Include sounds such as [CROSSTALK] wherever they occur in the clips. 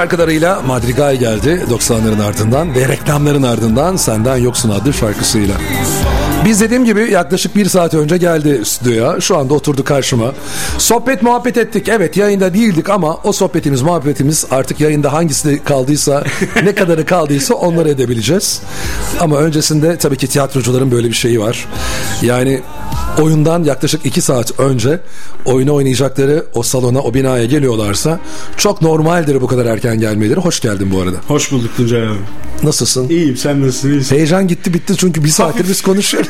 Şarkılarıyla Madrigal geldi 90'ların ardından ve reklamların ardından Senden Yoksun adlı şarkısıyla. Biz dediğim gibi yaklaşık bir saat önce geldi stüdyoya. Şu anda oturdu karşıma. Sohbet muhabbet ettik. Evet yayında değildik ama o sohbetimiz muhabbetimiz artık yayında hangisi kaldıysa [LAUGHS] ne kadarı kaldıysa onları edebileceğiz. Ama öncesinde tabii ki tiyatrocuların böyle bir şeyi var. Yani oyundan yaklaşık iki saat önce oyunu oynayacakları o salona o binaya geliyorlarsa çok normaldir bu kadar erken gelmeleri. Hoş geldin bu arada. Hoş bulduk Tuncay abi. Nasılsın? İyiyim sen nasılsın? İyisin. Heyecan gitti bitti çünkü bir saattir biz [LAUGHS] konuşuyoruz.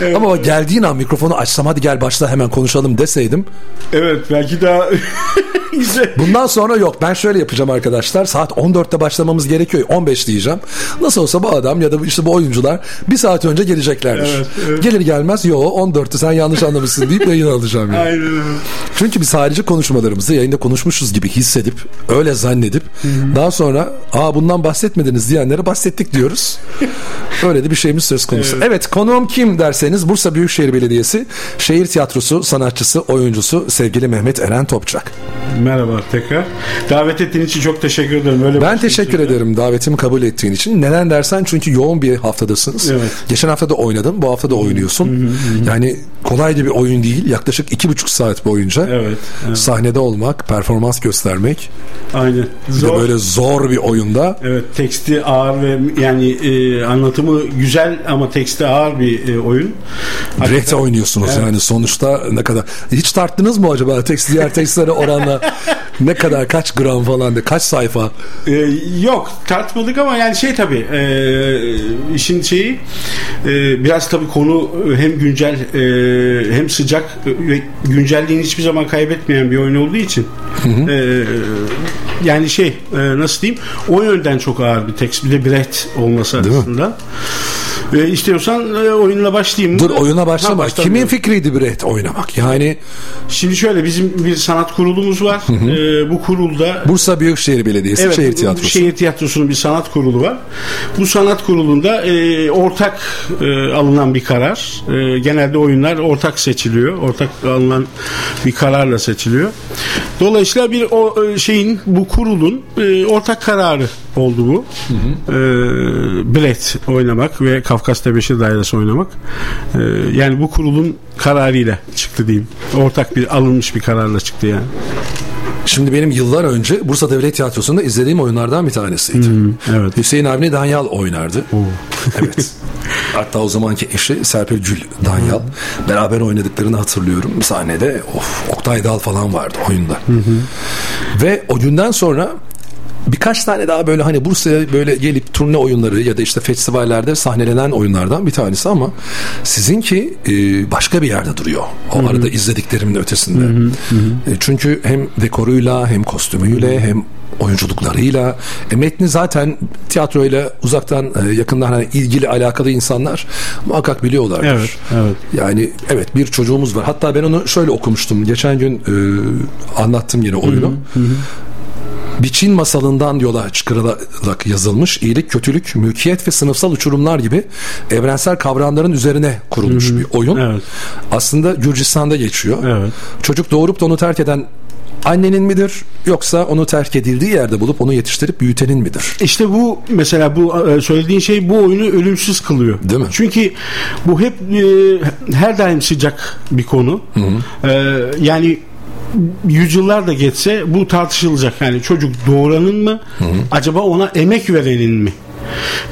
evet. Ama geldiğin an mikrofonu açsam hadi gel başla hemen konuşalım deseydim. Evet belki daha [LAUGHS] güzel. Bundan sonra yok ben şöyle yapacağım arkadaşlar saat 14'te başlamamız gerekiyor 15 diyeceğim. Nasıl olsa bu adam ya da işte bu oyuncular bir saat önce geleceklerdir. Evet, evet. Gelir gelmez yo 14'te sen yanlış anlamışsın deyip yayın alacağım. Yani. Aynen. Çünkü biz harici konuşmalarımızı yayında konuşmuşuz gibi hissedip öyle zannedip Hı-hı. daha sonra aa bundan bahsetmediniz diyenlere bahsettik diyoruz. [LAUGHS] öyle de bir şeyimiz söz konusu. Evet, evet konuğum kim derseniz Bursa Büyükşehir Belediyesi Şehir Tiyatrosu sanatçısı, oyuncusu sevgili Mehmet Eren Topçak. Merhaba tekrar. Davet ettiğin için çok teşekkür ederim. Öyle ben teşekkür için. ederim davetimi kabul ettiğin için. Neden dersen çünkü yoğun bir haftadasınız. Evet. Geçen hafta da oynadın, bu hafta da oynuyorsun. Hı hı hı. Yani kolay da bir oyun değil. Yaklaşık iki buçuk saat boyunca evet, evet. sahnede olmak, performans göstermek. Aynen. Zor. Bir de böyle zor bir oyunda. Evet, teksti ağır ve yani e, anlatımı güzel ama teksti ağır bir e, oyun. Brecht'e oynuyorsunuz evet. yani sonuçta ne kadar. Hiç tarttınız mı acaba tekst diğer tekstlere oranla [LAUGHS] ne kadar kaç gram falan de kaç sayfa? Ee, yok tartmadık ama yani şey tabii e, işin şeyi e, biraz tabii konu hem güncel e, hem sıcak ve güncelliğini hiçbir zaman kaybetmeyen bir oyun olduğu için hı hı. E, yani şey e, nasıl diyeyim o yönden çok ağır bir tekst bir de Brecht olması Değil. Mi? E, istiyorsan e, oyunla başlayayım. Dur oyuna başlama. Ha, Kimin fikriydi Brecht oynamak? Yani şimdi şöyle bizim bir sanat kurulumuz var. Hı hı. E, bu kurulda Bursa Büyükşehir Belediyesi evet, Şehir Tiyatrosu. Şehir Tiyatrosu'nun bir sanat kurulu var. Bu sanat kurulunda e, ortak e, alınan bir karar. E, genelde oyunlar ortak seçiliyor. Ortak alınan bir kararla seçiliyor. Dolayısıyla bir o e, şeyin bu kurulun e, ortak kararı oldu bu. Hı hı. E, bilet oynamak ve Kafkas Tebeşir Dairesi oynamak. E, yani bu kurulun kararıyla çıktı diyeyim. Ortak bir alınmış bir kararla çıktı yani. Şimdi benim yıllar önce Bursa Devlet Tiyatrosu'nda izlediğim oyunlardan bir tanesiydi. Hmm, evet. Hüseyin Avni Danyal oynardı. evet. [LAUGHS] Hatta o zamanki eşi Serpil Gül Danyal. Hmm. Beraber oynadıklarını hatırlıyorum. Sahnede of, Oktay Dal falan vardı oyunda. Hı Ve o günden sonra birkaç tane daha böyle hani Bursa'ya böyle gelip turne oyunları ya da işte festivallerde sahnelenen oyunlardan bir tanesi ama sizinki e, başka bir yerde duruyor. O Hı-hı. arada izlediklerimin ötesinde. Hı-hı. E, çünkü hem dekoruyla hem kostümüyle Hı-hı. hem oyunculuklarıyla e, metni zaten tiyatroyla uzaktan e, yakından hani ilgili alakalı insanlar muhakkak biliyorlardır. Evet, evet. Yani evet bir çocuğumuz var. Hatta ben onu şöyle okumuştum. Geçen gün e, anlattım yine oyunu. Hı hı. Bir Çin masalından yola çıkarılarak yazılmış iyilik, kötülük, mülkiyet ve sınıfsal uçurumlar gibi evrensel kavramların üzerine kurulmuş Hı-hı. bir oyun. Evet. Aslında Gürcistan'da geçiyor. Evet. Çocuk doğurup da onu terk eden annenin midir yoksa onu terk edildiği yerde bulup onu yetiştirip büyütenin midir? İşte bu mesela bu e, söylediğin şey bu oyunu ölümsüz kılıyor. Değil mi? Çünkü bu hep e, her daim sıcak bir konu. Hı hı. E, yani yüzyıllar da geçse bu tartışılacak. Yani çocuk doğuranın mı hı hı. acaba ona emek verenin mi?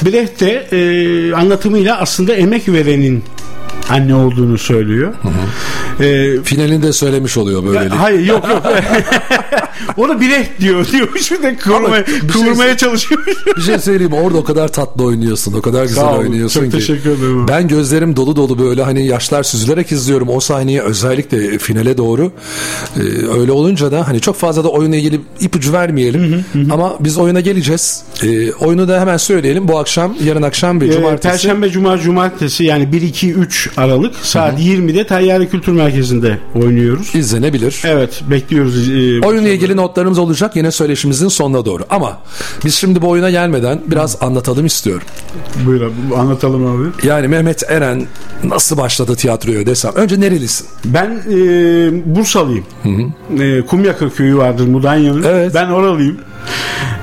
Brecht de e, anlatımıyla aslında emek verenin anne olduğunu söylüyor. Hı hı. Ee, Finalinde söylemiş oluyor böyle. Hayır yok yok. [LAUGHS] Onu bile diyor diyormuş bir de kıvırmaya, kıvırmaya şey, çalışıyor. bir şey söyleyeyim orada o kadar tatlı oynuyorsun. O kadar güzel Sağ olun, oynuyorsun çok ki. teşekkür ederim. Ben gözlerim dolu dolu böyle hani yaşlar süzülerek izliyorum o sahneyi özellikle finale doğru. Ee, öyle olunca da hani çok fazla da oyuna ilgili ipucu vermeyelim. Hı hı hı. Ama biz oyuna geleceğiz. Ee, oyunu da hemen söyleyelim. Bu akşam yarın akşam bir ee, cumartesi. Perşembe, cuma, cumartesi yani 1 2 3 Aralık saat hı hı. 20'de Tayyare Kültür Merkezi'nde oynuyoruz. İzlenebilir. Evet bekliyoruz. E, Oyunla ilgili notlarımız olacak yine söyleşimizin sonuna doğru. Ama biz şimdi bu oyuna gelmeden biraz anlatalım istiyorum. Buyur abi, anlatalım abi. Yani Mehmet Eren nasıl başladı tiyatroya desem. Önce nerelisin? Ben e, Bursalıyım. E, Kumyaka köyü vardır Mudanya'nın. Evet. Ben oralıyım.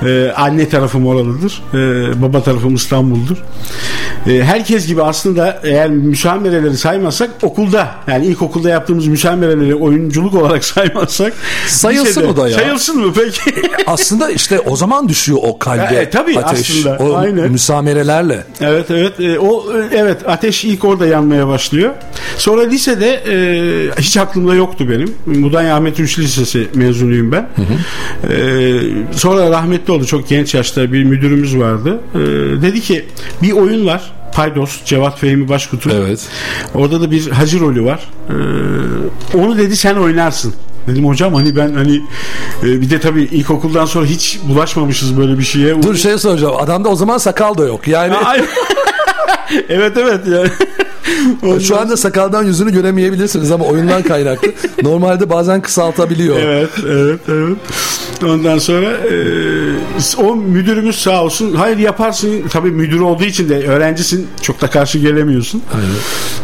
E, anne tarafım oralıdır. E, baba tarafım İstanbul'dur. E, herkes gibi aslında eğer müsamereleri saymazsak okulda yani ilkokulda yaptığımız müsamereleri oyunculuk olarak [LAUGHS] saymazsak Sayılsın lisede- o da ya. Sayılsın mı peki? [LAUGHS] Aslında işte o zaman düşüyor o kalbe E, tabii ateş. aslında, O aynen. müsamerelerle. Evet evet E, o e, evet ateş ilk orada yanmaya başlıyor. Sonra lisede e, hiç aklımda yoktu benim. Mudanya Ahmet Rüştü Lisesi mezunuyum ben. E, sonra rahmetli oldu çok genç yaşta bir müdürümüz vardı. E, dedi ki bir oyun var. Paydos, Cevat Fehmi Başkutu. Evet. Orada da bir hacı rolü var. E, onu dedi sen oynarsın. Dedim hocam hani ben hani e, bir de tabii ilkokuldan sonra hiç bulaşmamışız böyle bir şeye. Dur şey soracağım. Adamda o zaman sakal da yok. Yani [LAUGHS] [LAUGHS] evet evet yani. Ondan- şu anda sakaldan yüzünü göremeyebilirsiniz ama oyundan kaynaklı. [LAUGHS] Normalde bazen kısaltabiliyor. Evet, evet, evet. Ondan sonra e, o müdürümüz sağ olsun. Hayır yaparsın. Tabii müdür olduğu için de öğrencisin. Çok da karşı gelemiyorsun.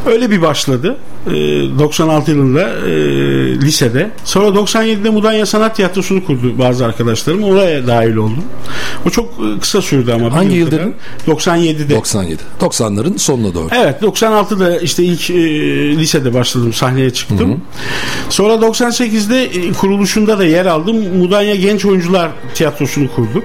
Öyle bir başladı. E, 96 yılında e, lisede. Sonra 97'de Mudanya Sanat Tiyatrosu'nu kurdu bazı arkadaşlarım. Oraya dahil oldum. O çok e, kısa sürdü ama. bir Hangi yıl dedin? 97'de. 97. 90'ların sonuna doğru. Evet 96'da işte ilk e, lisede başladım sahneye çıktım. Sonra 98'de e, kuruluşunda da yer aldım. Mudanya Genç Oyuncular Tiyatrosu'nu kurduk.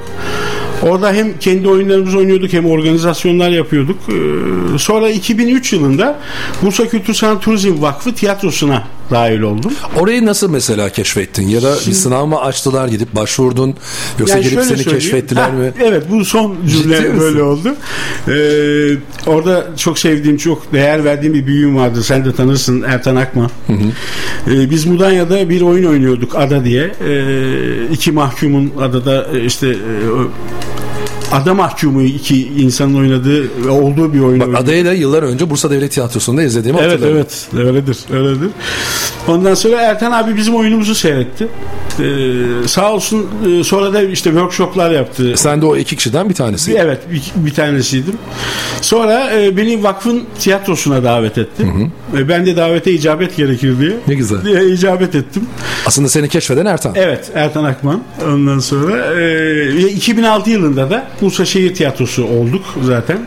Orada hem kendi oyunlarımızı oynuyorduk hem organizasyonlar yapıyorduk. Ee, Sonra 2003 yılında Bursa Kültür Sanat Turizm Vakfı tiyatrosuna dahil oldum. Orayı nasıl mesela keşfettin? Ya da bir sınav mı açtılar gidip başvurdun? Yoksa Yani gelip seni söyleyeyim. keşfettiler Ha, mi? [LAUGHS] Evet bu son Ciddi cümle misin? böyle oldu. Ee, orada çok sevdiğim, çok değer verdiğim bir büyüğüm vardı. Sen de tanırsın Ertan Akma. Ee, biz Mudanya'da bir oyun oynuyorduk Ada diye. Ee, iki mahkumun adada e, işte e, ada mahkumu iki insanın oynadığı ve olduğu bir oyun Bak da yıllar önce Bursa Devlet Tiyatrosu'nda izlediğimi Evet hatırlarım. evet öyledir öyledir. Ondan sonra Ertan abi bizim oyunumuzu seyretti. Ee, sağ olsun e, sonra da işte workshoplar yaptı. Sen de o iki kişiden bir tanesi. Evet bir, bir tanesiydim. Sonra e, beni vakfın tiyatrosuna davet etti. E, ben de davete icabet gerekir diye. Ne güzel. Diye icabet ettim. Aslında seni keşfeden Ertan. Evet Ertan Akman. Ondan sonra e, 2006 yılında da Bursa Şehir Tiyatrosu olduk zaten.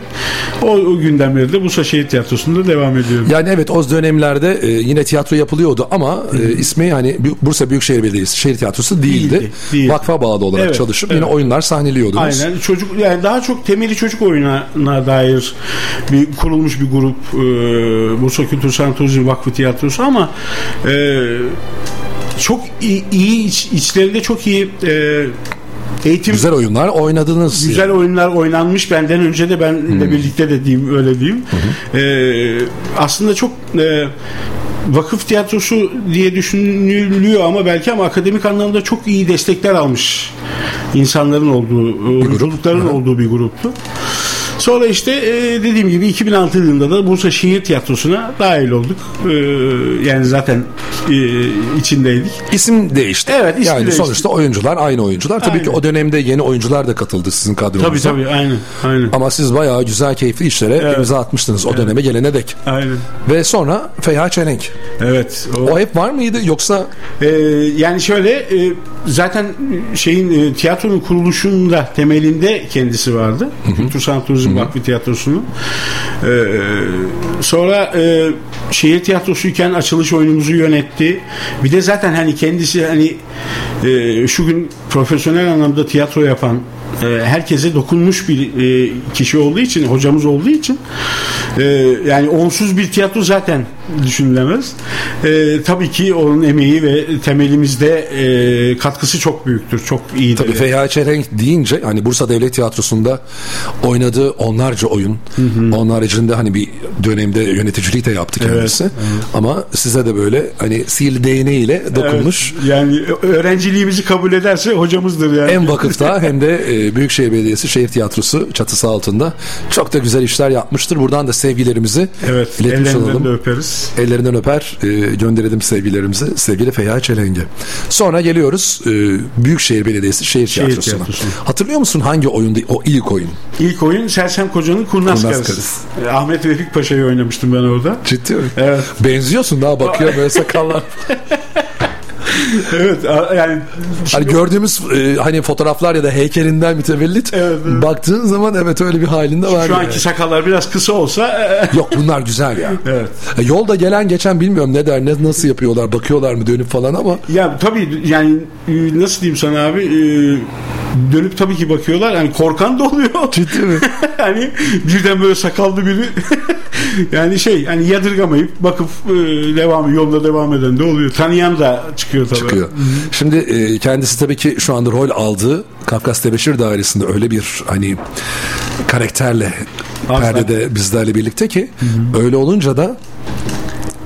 O, o günden beri de Bursa Şehir Tiyatrosu'nda devam ediyorum. Yani evet o dönemlerde e, yine tiyatro yapılıyordu ama e, ismi hani Bursa Büyükşehir Belediyesi Şehir Tiyatrosu değildi. Değildi, değildi. Vakfa bağlı olarak Evet, çalışıp evet. yine oyunlar sahneliyordunuz. Aynen çocuk yani daha çok temeli çocuk oyununa dair bir kurulmuş bir grup e, Bursa Kültür Sanat Turizm Vakfı Tiyatrosu ama e, çok iyi, iyi iç- içlerinde çok iyi e, eğitim Güzel oyunlar oynadınız. Güzel oyunlar oynanmış benden önce de benle birlikte de diyeyim öyle diyeyim. Ee, aslında çok e, vakıf tiyatrosu diye düşünülüyor ama belki ama akademik anlamda çok iyi destekler almış insanların olduğu, oyunculukların olduğu bir gruptu. Sonra işte e, dediğim gibi 2006 yılında da Bursa Şehir Tiyatrosu'na dahil olduk. E, yani zaten e, içindeydik. İsim değişti. Evet, ismi yani değişti. sonuçta oyuncular aynı oyuncular. Tabii ki o dönemde yeni oyuncular da katıldı sizin kadronuza. Tabii tabii aynen. Aynen. Ama siz bayağı güzel keyifli işlere Evet. imza atmıştınız o döneme gelene dek. Aynen. Ve sonra Feha Çelenk. Evet. O hep var mıydı yoksa Ee, yani şöyle e, zaten şeyin e, tiyatronun kuruluşunda temelinde kendisi vardı. Kültür Sanat Turizm Vakfı Tiyatrosu'nun. Ee, sonra e, şehir tiyatrosuyken açılış oyunumuzu yönetti. Bir de zaten hani kendisi hani e, şu gün profesyonel anlamda tiyatro yapan e, herkese dokunmuş bir e, kişi olduğu için, hocamız olduğu için e, yani onsuz bir tiyatro zaten düşünülemez. E, tabii ki onun emeği ve temelimizde e, katkısı çok büyüktür. Çok iyidir. Tabii Feha Çelenk deyince hani Bursa Devlet Tiyatrosu'nda oynadığı onlarca oyun. Onun haricinde hani bir dönemde yöneticilik de yaptı kendisi. Ama size de böyle hani sil değneğiyle dokunmuş. Evet, yani öğrenciliğimizi kabul ederse hocamızdır yani. Hem vakıfta hem de e, Büyükşehir Belediyesi Şehir Tiyatrosu çatısı altında çok da güzel işler yapmıştır. Buradan da sevgilerimizi evet, iletmiş olalım. öperiz. Ellerinden öper e, gönderelim sevgilerimizi. Sevgili Feyyaz Çelenge. Sonra geliyoruz e, Büyükşehir Belediyesi Şehir, Şehir Tiyatrosu'na. Tiyatrosu. Hatırlıyor musun hangi oyunda o ilk oyun? İlk oyun Sersem Koca'nın Kurnaz, Kurnaz Karısı. Karısı. E, Ahmet Vefik Paşa'yı oynamıştım ben orada. Ciddi mi? Evet. Benziyorsun daha bakıyor böyle sakallar. [LAUGHS] [LAUGHS] evet yani Hani gördüğümüz e, hani fotoğraflar ya da heykelinden mütevellit Evet, evet. baktığın zaman evet öyle bir halinde var. şu yani. anki sakallar biraz kısa olsa e, Yok bunlar güzel ya. [LAUGHS] evet. E, Yolda gelen geçen bilmiyorum ne der ne nasıl yapıyorlar bakıyorlar mı dönüp falan ama Ya tabii yani e, nasıl diyeyim sana abi e, dönüp tabii ki bakıyorlar. Yani korkan da oluyor. ciddi mi? [LAUGHS] hani birden böyle sakallı biri [LAUGHS] yani şey hani yadırgamayıp bakıp e, devam yolda devam eden de oluyor. Tanıyan da çıkıyor tabii. çıkıyor. Şimdi e, kendisi tabii ki şu anda rol aldığı Kafkas Tebeşir Dairesi'nde öyle bir hani karakterle Asla. perdede bizlerle birlikte ki öyle olunca da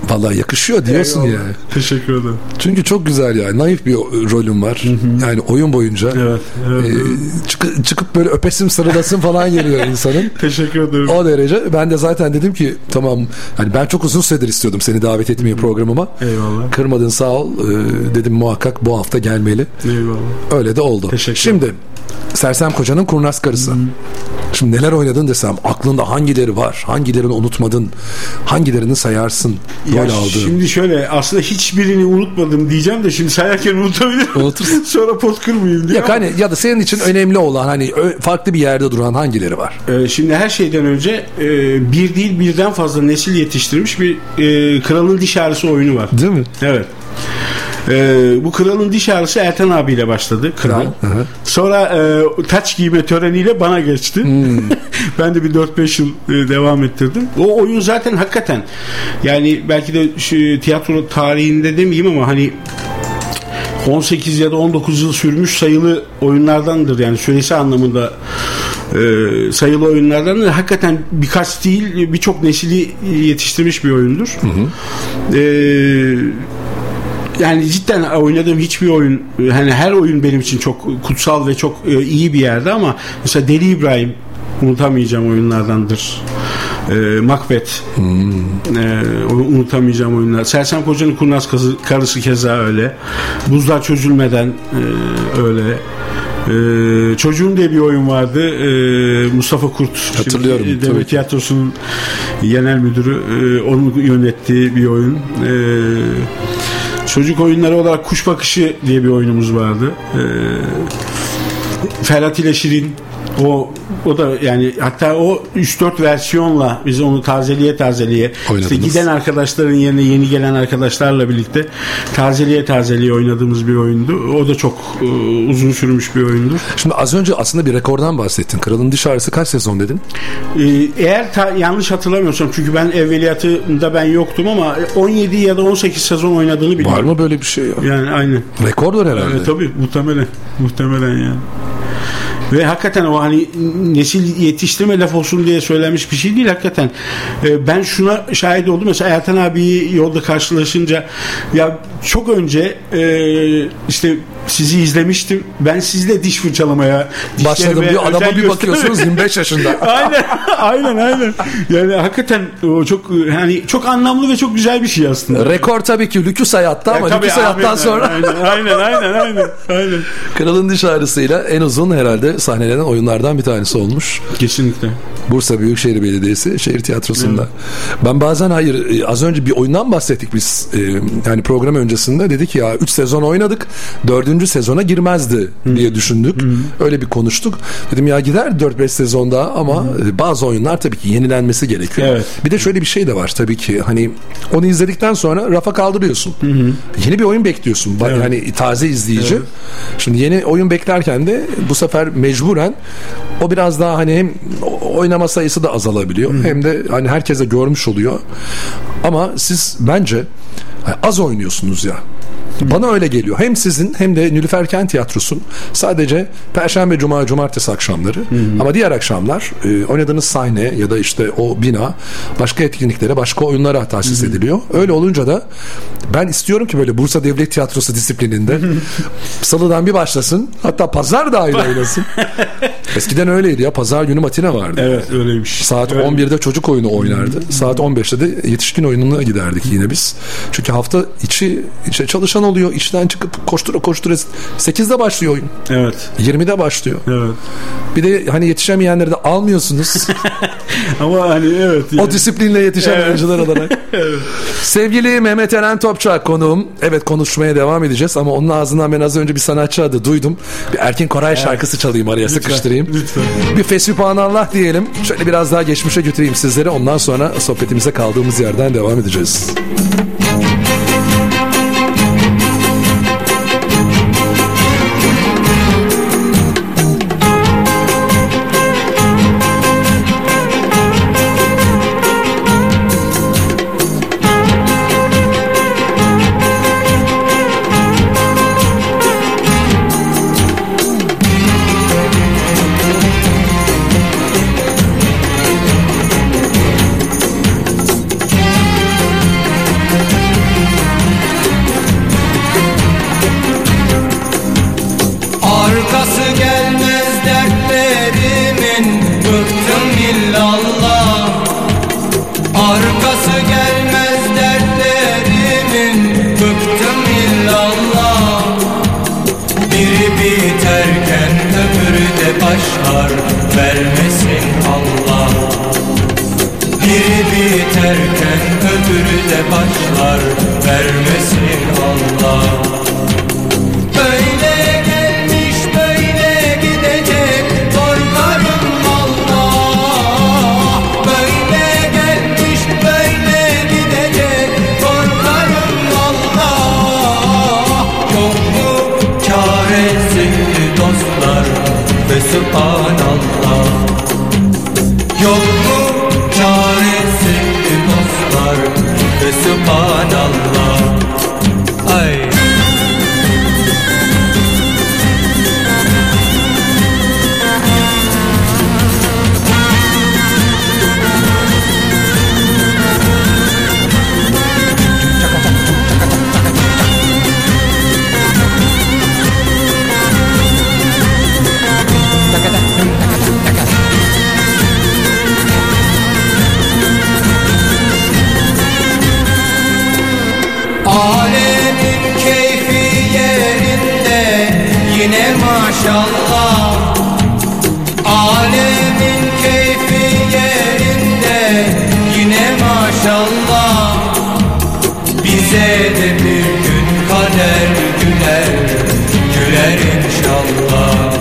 vallahi yakışıyor diyorsun Eyvallah. yani. Teşekkür ederim. Çünkü çok güzel yani. Naif bir rolüm var. Yani oyun boyunca. Evet. evet, e, evet. çıkı- çıkıp böyle öpesim sarılasım falan geliyor insanın. [LAUGHS] Teşekkür ederim. O derece. Ben de zaten dedim ki tamam hani ben çok uzun süredir istiyordum seni davet etmeyi programıma. Eyvallah. Kırmadın sağ ol. Ee, dedim muhakkak bu hafta gelmeli. Eyvallah. Öyle de oldu. Teşekkür Şimdi Sersem Koca'nın kurnaz karısı. Şimdi neler oynadın desem aklında hangileri var? Hangilerini unutmadın? Hangilerini sayarsın? Ya Rol aldığın. şimdi şöyle aslında hiçbirini unutmadım diyeceğim de şimdi sayarken unutabilirim. Unutursun. [LAUGHS] Sonra pot kırmayayım diye. Ya, hani, ya da senin için önemli olan hani farklı bir yerde duran hangileri var? Ee, Şimdi her şeyden önce e, bir değil birden fazla nesil yetiştirmiş bir e, Kralın Diş Ağrısı oyunu var. Değil mi? Evet. Ee, bu Kralın Diş Ağrısı Ertan abiyle başladı. Kral. Hı hı. Sonra e, taç giyme töreniyle bana geçti. [LAUGHS] ben de bir 4-5 yıl e, devam ettirdim. O oyun zaten hakikaten yani belki de şu tiyatro tarihinde demeyeyim ama hani 18 ya da 19 yıl sürmüş sayılı oyunlardandır yani süresi anlamında e, sayılı oyunlardandır. Hakikaten birkaç değil birçok nesili yetiştirmiş bir oyundur. E, yani cidden oynadığım hiçbir oyun hani her oyun benim için çok kutsal ve çok e, iyi bir yerde ama mesela Deli İbrahim unutamayacağım oyunlardandır. E, Macbeth e, onu unutamayacağım oyunlar. Sersem Koca'nın Kurnaz Kızı, Karısı keza öyle. Buzlar Çözülmeden e, öyle. Ee, çocuğum diye bir oyun vardı. Ee, Mustafa Kurt. Hatırlıyorum, Şimdi, tabii Devlet ki. Tiyatrosu'nun genel müdürü. Ee, onun yönettiği bir oyun. Ee, çocuk oyunları olarak Kuş Bakışı diye bir oyunumuz vardı. Ee, Ferhat ile Şirin o o da yani hatta o 3-4 versiyonla biz onu tazeliye tazeliye işte giden arkadaşların yerine yeni gelen arkadaşlarla birlikte tazeliye tazeliye oynadığımız bir oyundu. O da çok e, uzun sürmüş bir oyundur. Şimdi az önce aslında bir rekordan bahsettin. Kralın Diş Ağrısı kaç sezon dedin? Ee, eğer ta- yanlış hatırlamıyorsam çünkü ben evveliyatında ben yoktum ama 17 ya da 18 sezon oynadığını Var biliyorum. mı böyle bir şey ya? Yani aynı. Rekordur herhalde. Evet, tabii muhtemelen. Muhtemelen yani. Ve hakikaten o hani nesil yetiştirme laf olsun diye söylenmiş bir şey değil hakikaten. Ee, ben şuna şahit oldum. Mesela Ertan abiyi yolda karşılaşınca ya çok önce e, işte sizi izlemiştim. Ben sizle diş fırçalamaya Başladım bir adama bir bakıyorsunuz 25 yaşında. [LAUGHS] aynen aynen aynen. Yani hakikaten o çok hani çok anlamlı ve çok güzel bir şey aslında. Rekor tabii ki lüküs hayatta ama lüküs hayattan aynen, sonra aynen aynen aynen aynen. Kralın Diş Ağrısı'yla en uzun herhalde sahnelenen oyunlardan bir tanesi olmuş. Kesinlikle. Bursa Büyükşehir Belediyesi şehir tiyatrosunda. Ben bazen hayır az önce bir oyundan bahsettik biz e, yani program öncesinde dedik ya 3 sezon oynadık 4. sezona girmezdi diye düşündük. Öyle bir konuştuk. Dedim ya gider 4-5 sezon daha ama e, bazı oyunlar tabii ki yenilenmesi gerekiyor. Evet. Bir de şöyle bir şey de var tabii ki hani onu izledikten sonra rafa kaldırıyorsun. Yeni bir oyun bekliyorsun. Evet. Yani taze izleyici. Şimdi yeni oyun beklerken de bu sefer mecburen o biraz daha hani hem oynama sayısı da azalabiliyor hem de hani herkese görmüş oluyor. Ama siz bence az oynuyorsunuz ya. Bana öyle geliyor. Hem sizin hem de Nülüfer Kent Tiyatrosu'nun sadece Perşembe, Cuma, Cumartesi akşamları ama diğer akşamlar e, oynadığınız sahne ya da işte o bina başka etkinliklere, başka oyunlara tahsis ediliyor. Öyle olunca da ben istiyorum ki böyle Bursa Devlet Tiyatrosu disiplininde salıdan bir başlasın. Hatta pazar dahil oynasın. [LAUGHS] Eskiden öyleydi ya. Pazar günü matine vardı. Evet öyleymiş. Saat Öyle. 11'de çocuk oyunu oynardı. Saat 15'te de yetişkin oyununa giderdik yine biz. Çünkü hafta içi işte çalışan oluyor. işten çıkıp koştura koştura 8'de başlıyor oyun. Evet. 20'de başlıyor. Evet. Bir de hani yetişemeyenleri de almıyorsunuz. [LAUGHS] Ama hani evet. o yani. disiplinle yetişen Evet. oyuncular olarak. [LAUGHS] Sevgili Mehmet Eren Topçak konuğum. Evet konuşmaya devam edeceğiz ama onun ağzından ben az önce bir sanatçı adı duydum. Bir Erkin Koray şarkısı çalayım araya sıkıştırayım. Lütfen. Bir Fesübhanallah diyelim. Şöyle biraz daha geçmişe götüreyim sizleri. Ondan sonra sohbetimize kaldığımız yerden devam edeceğiz. Arkası maşallah Alemin keyfi yerinde yine maşallah. Bize de bir gün kader güler güler inşallah.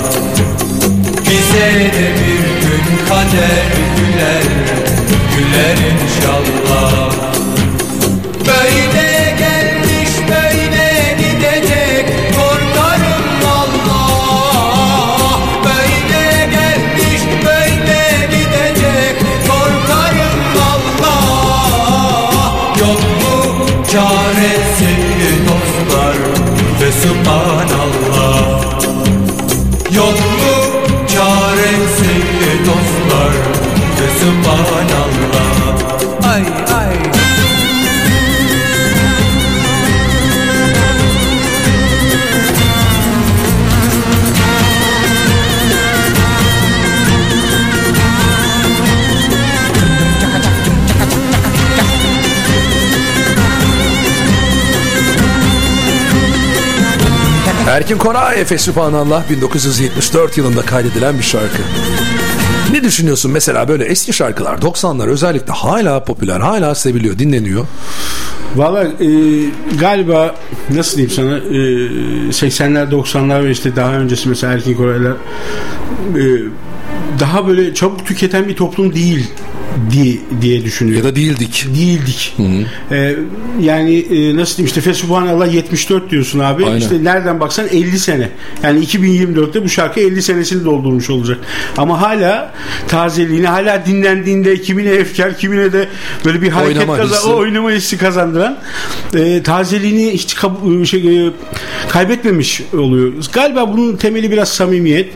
Bize de bir gün kader Erkin Koray Efe Sübhanallah 1974 yılında kaydedilen bir şarkı. Ne düşünüyorsun mesela böyle eski şarkılar 90'lar özellikle hala popüler hala seviliyor dinleniyor. Valla e, galiba nasıl diyeyim sana e, 80'ler 90'lar ve işte daha öncesi mesela Erkin Koraylar e, daha böyle çabuk tüketen bir toplum değil diye, diye düşünüyorum. Ya da değildik. Değildik. Ee, yani e, nasıl diyeyim işte Fesubhanallah 74 diyorsun abi. Aynen. İşte nereden baksan 50 sene. Yani 2024'te bu şarkı 50 senesini doldurmuş olacak. Ama hala tazeliğini hala dinlendiğinde kimine efkar kimine de böyle bir hareket Oynama kaza- hissi. o oynama hissi kazandıran e, tazeliğini hiç kab- şey, e, kaybetmemiş oluyor. Galiba bunun temeli biraz samimiyet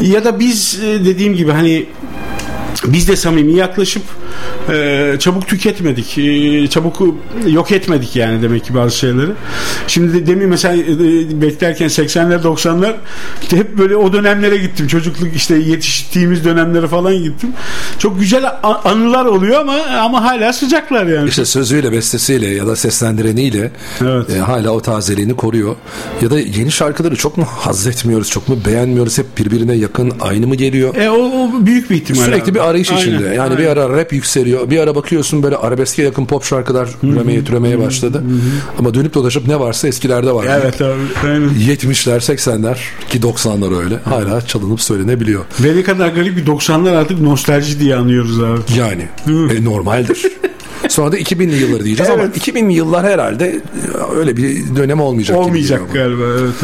ya da biz e, dediğim gibi hani biz de samimi yaklaşıp e, çabuk tüketmedik. E, çabuk yok etmedik yani demek ki bazı şeyleri. Şimdi de, demin mesela e, beklerken 80'ler 90'lar işte hep böyle o dönemlere gittim. Çocukluk işte yetiştiğimiz dönemlere falan gittim. Çok güzel anılar oluyor ama ama hala sıcaklar yani. İşte sözüyle, bestesiyle ya da seslendireniyle Evet. e, hala o tazeliğini koruyor. Ya da yeni şarkıları çok mu haz etmiyoruz, çok mu beğenmiyoruz, hep birbirine yakın, aynı mı geliyor? E, o, o büyük bir ihtimal. Sürekli abi. bir arayış Aynen, içinde. Yani aynen. bir ara rap yükseliyor. Bir ara bakıyorsun böyle arabeske yakın pop şarkılar türemeye türemeye başladı. Ama dönüp dolaşıp ne varsa eskilerde var. Evet abi. Aynen. 70'ler, 80'ler ki 90'lar öyle. Hala çalınıp söylenebiliyor. Ve ne kadar garip bir 90'lar artık nostalji diye anıyoruz abi. Yani e, normaldir. [LAUGHS] Sonra da 2000'li yılları diyeceğiz ama Evet. 2000'li yıllar herhalde e, öyle bir dönem olmayacak. Olmayacak galiba evet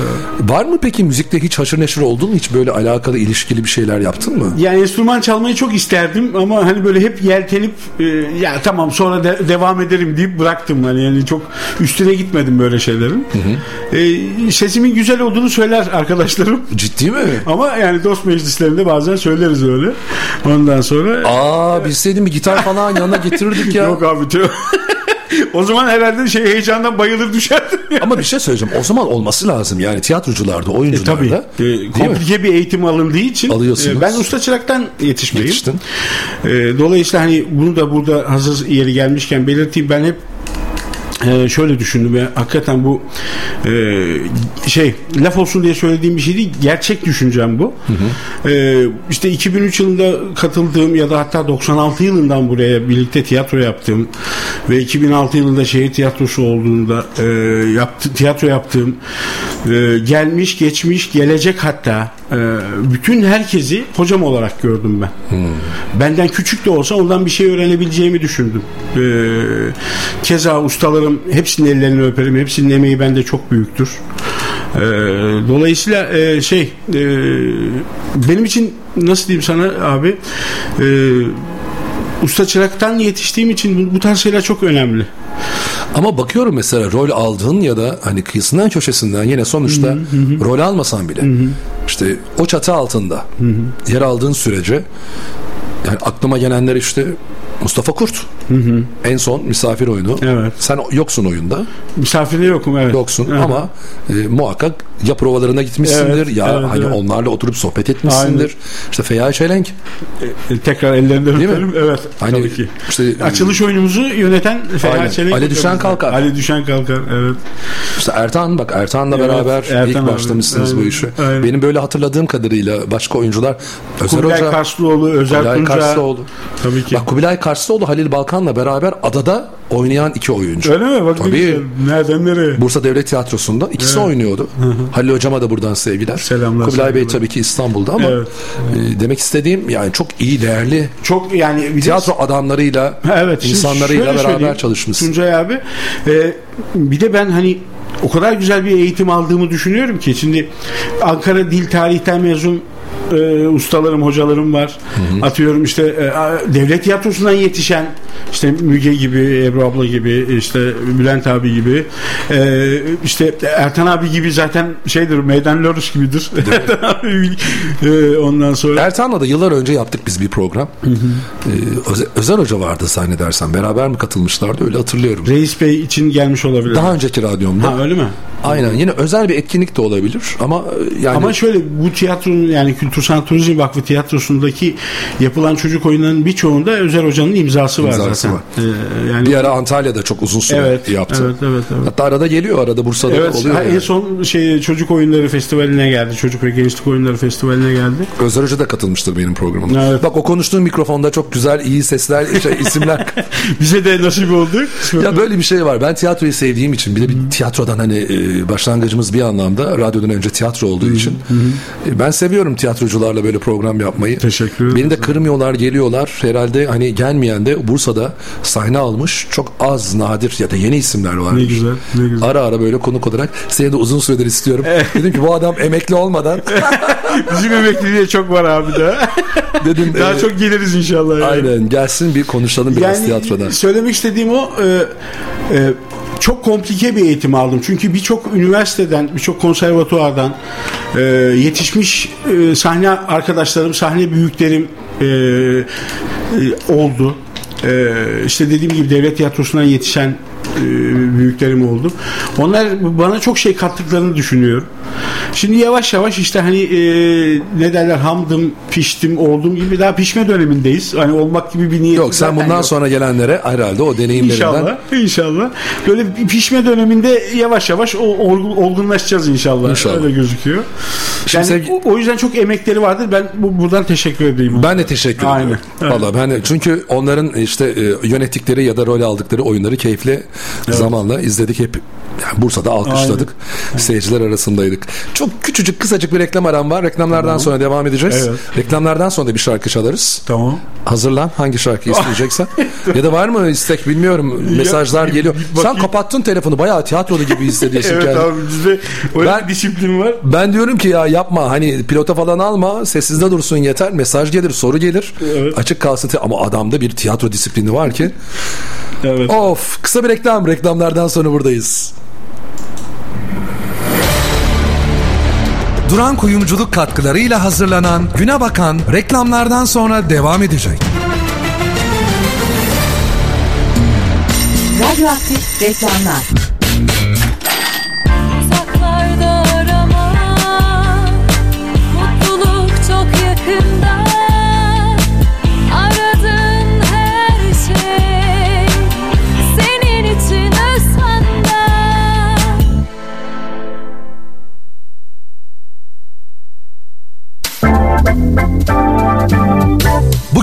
abi. Var mı peki müzikte hiç haşır neşir oldun mu? Hiç böyle alakalı ilişkili bir şeyler yaptın mı? Yani enstrüman çalmayı çok isterdim ama hani böyle hep yeltenip e, ya tamam sonra de- devam ederim deyip bıraktım. Hani yani çok üstüne gitmedim böyle şeylerin. E, sesimin güzel olduğunu söyler arkadaşlarım. [LAUGHS] Ciddi mi? Ama yani dost meclislerinde bazen söyleriz öyle. Ondan sonra Aa bilseydim bir gitar falan yanına getirirdik ya. [LAUGHS] yok abi tüh. [LAUGHS] o zaman herhalde şey heyecandan bayılır düşerdim. [LAUGHS] Ama bir şey söyleyeceğim. O zaman olması lazım. Yani tiyatrocularda, oyuncularda. Tabii. E, Değil mi? komplike bir eğitim alındığı için Alıyorsunuz. e, ben usta çıraktan yetişmeyim. Yetiştin. E, dolayısıyla hani bunu da burada hazır yeri gelmişken belirteyim ben hep e, şöyle düşündüm ve hakikaten bu e, şey laf olsun diye söylediğim bir şey değil gerçek düşüncem bu. E, işte 2003 yılında katıldığım ya da hatta 96 yılından buraya birlikte tiyatro yaptığım ve 2006 yılında şehir tiyatrosu olduğunda e, yaptı, tiyatro yaptığım e, gelmiş geçmiş gelecek hatta e, bütün herkesi hocam olarak gördüm ben. Benden küçük de olsa ondan bir şey öğrenebileceğimi düşündüm. E, keza ustalarım hepsinin ellerini öperim. Hepsinin emeği bende çok büyüktür. E, dolayısıyla e, şey e, benim için nasıl diyeyim sana abi e, usta çıraktan yetiştiğim için bu, bu tarz şeyler çok önemli. Ama bakıyorum mesela rol aldığın ya da hani kıyısından köşesinden yine sonuçta rol almasan bile işte o çatı altında yer aldığın sürece yani aklıma gelenler işte Mustafa Kurt. En son misafir oyunu. Evet. Sen yoksun oyunda. Misafirde yokum evet. Yoksun Aha. ama e, muhakkak ya provalarına gitmişsindir Evet, ya evet, hani evet. onlarla oturup sohbet etmişsindir. İşte Feyyai Çelenk. E, tekrar ellerinden öperim. Evet. Hani tabii ki. işte Açılış oyunumuzu yöneten Aynen. Ferhat Çelik. Ali Düşen Kalkar. Ali Düşen Kalkar evet. İşte Ertan bak Ertan'la Evet, beraber Ertan ilk abi. başlamışsınız bu Aynen, işe. aynen. Benim böyle hatırladığım kadarıyla başka oyuncular Özer Kubilay Hoca, Karslıoğlu, Özer Kubilay Tunca. Karslıoğlu. Tabii ki. Bak Kubilay Karslıoğlu Halil Balkan'la beraber adada oynayan iki oyuncu. Öyle mi? Bak Tabii. güzel. Nereden nereye? Bursa Devlet Tiyatrosu'nda ikisi oynuyordu. Halil Hocama da buradan sevgiler. Selamlar, Kubilay Bey tabii ki İstanbul'da ama Evet. e, demek istediğim yani çok iyi değerli Çok yani bir de- tiyatro adamlarıyla evet. insanlarıyla beraber çalışmışsın. Tuncay abi e, bir de ben hani o kadar güzel bir eğitim aldığımı düşünüyorum ki şimdi Ankara Dil Tarih'ten mezun e, ustalarım, hocalarım var. Atıyorum işte e, devlet tiyatrosundan yetişen işte Müge gibi, Ebru abla gibi, işte Bülent abi gibi, e, işte Ertan abi gibi zaten şeydir, meydan lorus gibidir. Ertan abi e, ondan sonra Ertan'la da yıllar önce yaptık biz bir program. Ee, Öze- Özer Hoca vardı zannedersem. Beraber mi katılmışlardı öyle hatırlıyorum. Reis Bey için gelmiş olabilir. Daha önceki radyomda. ha öyle mi? Aynen yine özel bir etkinlik de olabilir ama e, yani Ama şöyle bu tiyatronun yani Kültür Sanat Turizm Vakfı tiyatrosundaki yapılan çocuk oyunlarının birçoğunda Özer Hoca'nın imzası var İmzası zaten. var. Ee, yani bir ara Antalya'da çok uzun süre evet, yaptı. Evet, evet, evet. Hatta arada geliyor arada Bursa'da Evet, oluyor. ha, yani. en son şey çocuk oyunları festivaline geldi. Çocuk ve gençlik oyunları festivaline geldi. Özer Hoca da katılmıştır benim programıma. Evet. Bak o konuştuğum mikrofonda çok güzel iyi sesler şey, [LAUGHS] isimler. [LAUGHS] Bize de nasip oldu. ya böyle bir şey var. Ben tiyatroyu sevdiğim için bir de bir tiyatrodan hani e, başlangıcımız bir anlamda radyodan önce tiyatro olduğu için. E, ben seviyorum tiyatrocularla böyle program yapmayı. Teşekkür ederim. Beni de kırmıyorlar, geliyorlar. Herhalde hani gelmeyen de Bursa'da sahne almış çok az nadir ya da yeni isimler var. Ne güzel, ne güzel. Ara ara böyle konuk olarak seni de uzun süredir istiyorum. Dedim ki bu adam emekli olmadan [LAUGHS] Bizim emekliliğe çok var abi de. [LAUGHS] dedim Daha e, çok geliriz inşallah. yani. aynen gelsin bir konuşalım biraz tiyatrodan. Söylemek istediğim o e, e, çok komplike bir eğitim aldım. Çünkü birçok üniversiteden, birçok konservatuvardan e, yetişmiş e, sahne arkadaşlarım, sahne büyüklerim e, e, oldu. E, işte dediğim gibi devlet tiyatrosundan yetişen büyüklerim oldu. Onlar bana çok şey kattıklarını düşünüyorum. Şimdi yavaş yavaş işte hani e, ne derler hamdım, piştim, oldum gibi daha pişme dönemindeyiz. Hani olmak gibi bir niyet Yok sen bundan sonra gelenlere herhalde o deneyimlerinden İnşallah, inşallah. Böyle bir pişme döneminde yavaş yavaş o olgun- olgunlaşacağız inşallah. İnşallah. Öyle gözüküyor. Şimdi Yani sevgi- o, o yüzden çok emekleri vardır. Ben bu, buradan teşekkür edeyim. Ben de teşekkür Aynen. ediyorum. Evet. Valla ben çünkü onların işte e, yönettikleri ya da rol aldıkları oyunları keyifli zamanla izledik hep. Yani Bursa'da alkışladık. Seyirciler arasındaydık. Çok küçücük kısacık bir reklam aram var. Reklamlardan sonra devam edeceğiz. Evet. Reklamlardan sonra da bir şarkı çalarız. Tamam. Hazırlan hangi şarkıyı isteyeceksen. [LAUGHS] ya da var mı istek bilmiyorum. Mesajlar bir- geliyor. bir Sen bakayım. kapattın telefonu bayağı tiyatrolu gibi hissediyorsun [LAUGHS] Evet kendini. abi bizde öyle Ben- bir disiplin var. Ben diyorum ki ya yapma hani pilota falan alma sessizde dursun yeter mesaj gelir soru gelir Evet. açık kalsın ama adamda bir tiyatro disiplini var ki Evet. of kısa bir reklam reklamlardan sonra buradayız. Duran kuyumculuk katkılarıyla hazırlanan Güne Bakan reklamlardan sonra devam edecek. Radyoaktif reklamlar.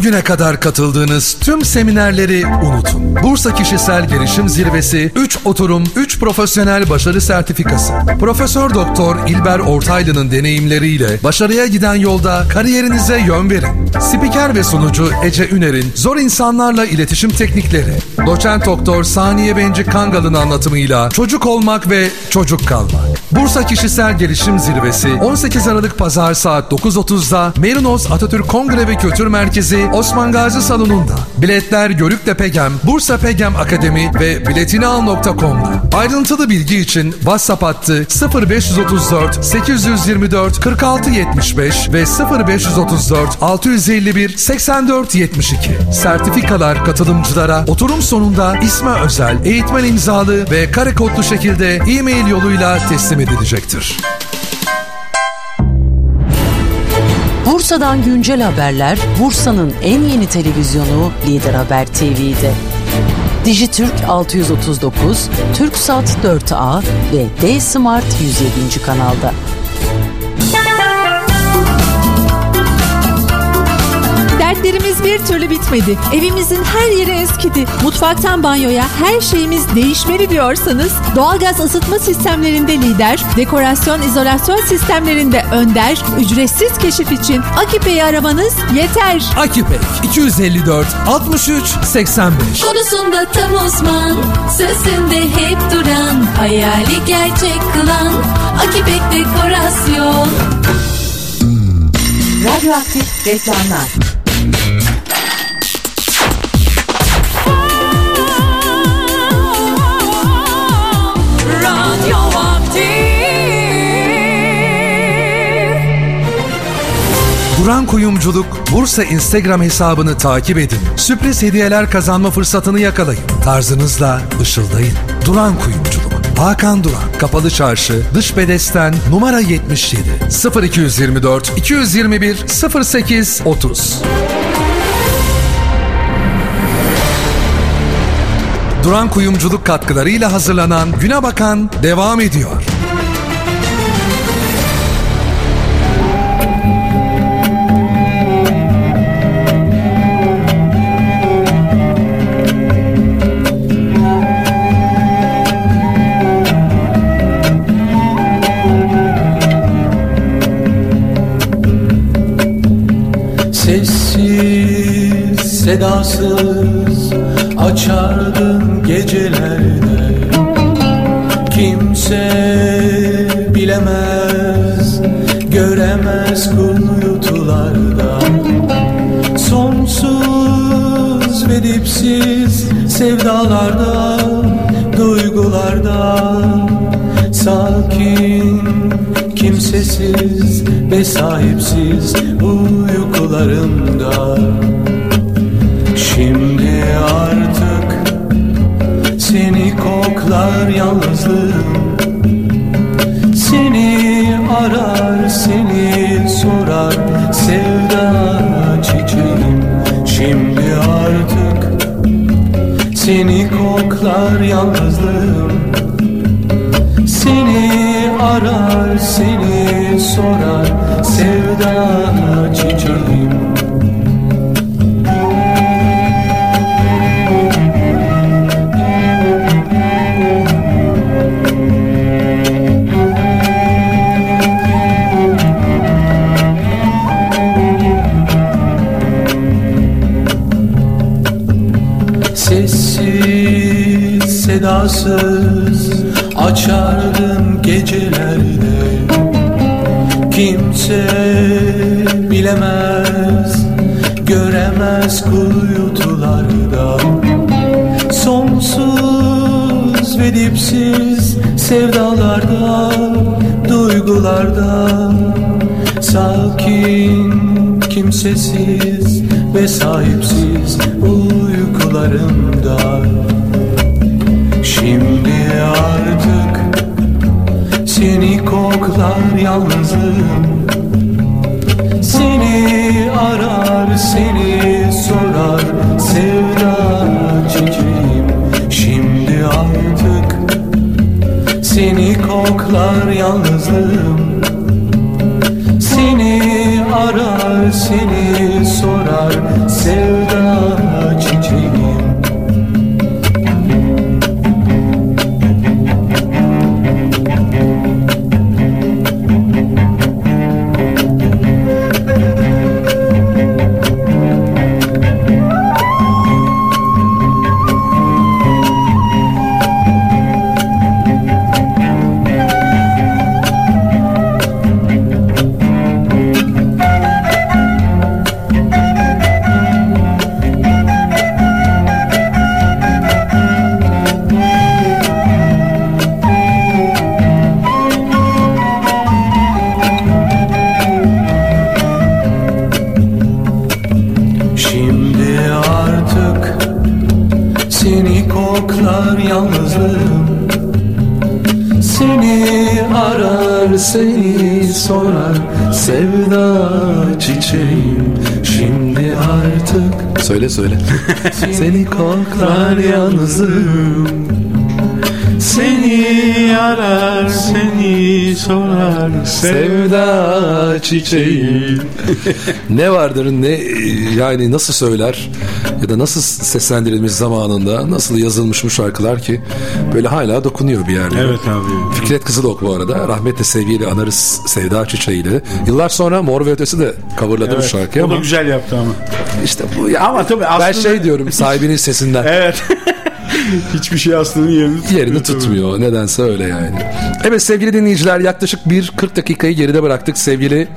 Bugüne kadar katıldığınız tüm seminerleri unutun. Bursa Kişisel Gelişim Zirvesi 3 oturum 3 profesyonel başarı sertifikası. Profesör Doktor İlber Ortaylı'nın deneyimleriyle başarıya giden yolda kariyerinize yön verin. Spiker ve sunucu Ece Üner'in zor insanlarla iletişim teknikleri. Doçent Doktor Saniye Benci Kangal'ın anlatımıyla çocuk olmak ve çocuk kalmak. Bursa Kişisel Gelişim Zirvesi 18 Aralık Pazar saat 9.30'da Merinos Atatürk Kongre ve Kültür Merkezi Osman Gazi Salonu'nda. Biletler Görükle Pegem, Bursa Pegem Akademi ve biletinial.com'da. Ayrıntılı bilgi için WhatsApp hattı 0534 824 46 75 ve 0534 651 84 72. Sertifikalar katılımcılara oturum sonunda isme özel, eğitmen imzalı ve kare kodlu şekilde e-mail yoluyla teslim edilecektir. Bursa'dan güncel haberler Bursa'nın en yeni televizyonu Lider Haber TV'de. Dijitürk 639, Türksat 4A ve D-Smart 107. kanalda. Dertlerimiz bir türlü bitmedi. Evimizin her yeri eskidi. Mutfaktan banyoya her şeyimiz değişmeli diyorsanız doğalgaz ısıtma sistemlerinde lider, dekorasyon izolasyon sistemlerinde önder, ücretsiz keşif için Akipe'yi aramanız yeter. Akipek 254 63 85 Konusunda tam uzman Sözünde hep duran Hayali gerçek kılan Akipek Dekorasyon Radyoaktif reklamlar. Duran Kuyumculuk Bursa Instagram hesabını takip edin. Sürpriz hediyeler kazanma fırsatını yakalayın. Tarzınızla ışıldayın. Duran Kuyumculuk. Hakan Duran, Kapalı Çarşı, Dış Bedesten, numara 77, 0224 221 08 30. Duran Kuyumculuk katkılarıyla hazırlanan Güne Bakan devam ediyor. Sedasız açardın gecelerde. Kimse bilemez, göremez kuyutularda Sonsuz ve dipsiz sevdalarda, duygularda. Sakin, kimsesiz ve sahipsiz uykularımda Şimdi artık seni koklar yalnızlığım. Seni arar seni sorar sevda çiçeğim. Şimdi artık seni koklar yalnızlığım. Seni arar seni sorar sevda çiçeğim sedasız açardım gecelerde. Kimse bilemez göremez kuyutularda. Sonsuz ve dipsiz sevdalarda duygularda. Sakin kimsesiz ve sahipsiz uykularımda Artık seni koklar yalnızlığım Seni arar seni sorar sevda çiçeğim. Şimdi artık seni koklar yalnızlığım seni arar seni sorar sevda sorar sevda çiçeğim Şimdi artık Söyle söyle. [LAUGHS] seni koklar yalnızlığım Seni arar seni sorar Sevda çiçeği. [LAUGHS] ne vardır ne yani nasıl söyler ya da nasıl seslendirilmiş zamanında nasıl yazılmış bu şarkılar ki böyle hala dokunuyor bir yerlere. Evet abi. Fikret Kızılok bu arada. Rahmetle sevgiyle anarız Sevda Çiçeği'yle. Yıllar sonra Mor ve Ötesi de coverladı bu Evet, şarkıyı o da ama güzel yaptı ama. işte bu ya. Ama tabii ben aslında- şey diyorum sahibinin sesinden. Evet. [LAUGHS] [LAUGHS] Hiçbir şey aslının yerini tutmuyor. Yerini tutmuyor. Nedense öyle yani. Evet sevgili dinleyiciler yaklaşık bir 40 dakikayı geride bıraktık. Sevgili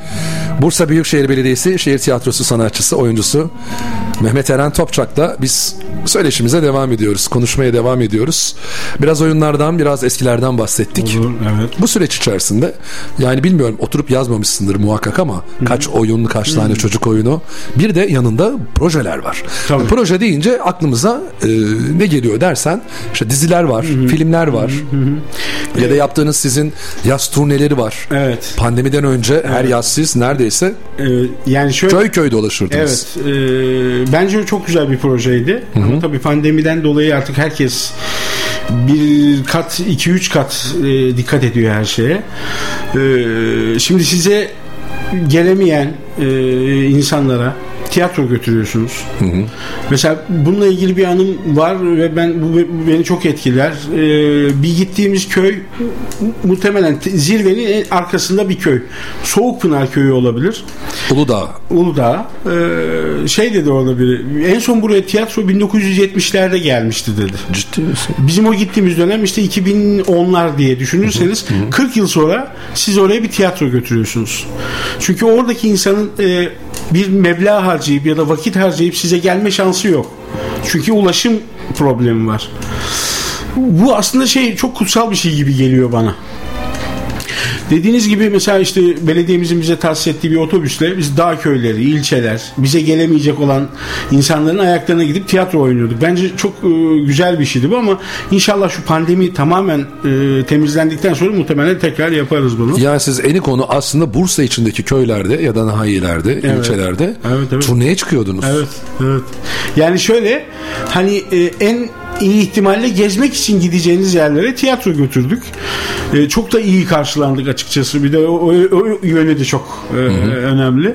Bursa Büyükşehir Belediyesi Şehir Tiyatrosu sanatçısı, oyuncusu Mehmet Eren Topçak'la biz söyleşimize devam ediyoruz. Konuşmaya devam ediyoruz. Biraz oyunlardan, biraz eskilerden bahsettik. Olur, evet. Bu süreç içerisinde yani bilmiyorum oturup yazmamışsındır muhakkak ama kaç oyun, kaç tane çocuk oyunu. Bir de yanında projeler var. Tabii. Proje deyince aklımıza e, ne geliyor dersen işte diziler var, filmler var. Ya da yaptığınız sizin yaz turneleri var. Evet. Pandemiden önce her yaz siz neredeyse Ee, yani şöyle köy köy dolaşırdınız. Evet. e, bence çok güzel bir projeydi. Ama tabii pandemiden dolayı artık herkes bir kat, iki üç kat e, dikkat ediyor her şeye. E, şimdi size gelemeyen e, insanlara tiyatro götürüyorsunuz. Mesela bununla ilgili bir anım var ve ben bu bu beni çok etkiler. Ee, bir gittiğimiz köy muhtemelen zirvenin en arkasında bir köy. Soğukpınar köyü olabilir. Uludağ. Uludağ. Ee, şey dedi orada biri. En son buraya tiyatro 1970'lerde gelmişti dedi. Ciddi misin? Bizim o gittiğimiz dönem işte 2010'lar diye düşünürseniz 40 yıl sonra siz oraya bir tiyatro götürüyorsunuz. Çünkü oradaki insanın e, bir meblağ harcayıp ya da vakit harcayıp size gelme şansı yok. Çünkü ulaşım problemi var. Bu aslında şey çok kutsal bir şey gibi geliyor bana. Dediğiniz gibi mesela işte belediyemizin bize tahsis ettiği bir otobüsle biz dağ köyleri, ilçeler, bize gelemeyecek olan insanların ayaklarına gidip tiyatro oynuyorduk. Bence çok e, güzel bir şeydi bu ama inşallah şu pandemi tamamen e, temizlendikten sonra muhtemelen tekrar yaparız bunu. Yani siz eni konu aslında Bursa içindeki köylerde ya da nahiyelerde, ilçelerde Evet, evet. turneye çıkıyordunuz. Evet, evet. Yani şöyle hani e, en iyi ihtimalle gezmek için gideceğiniz yerlere tiyatro götürdük. E, çok da iyi karşılandık açıkçası. Bir de o, o, o yönü de çok e, önemli.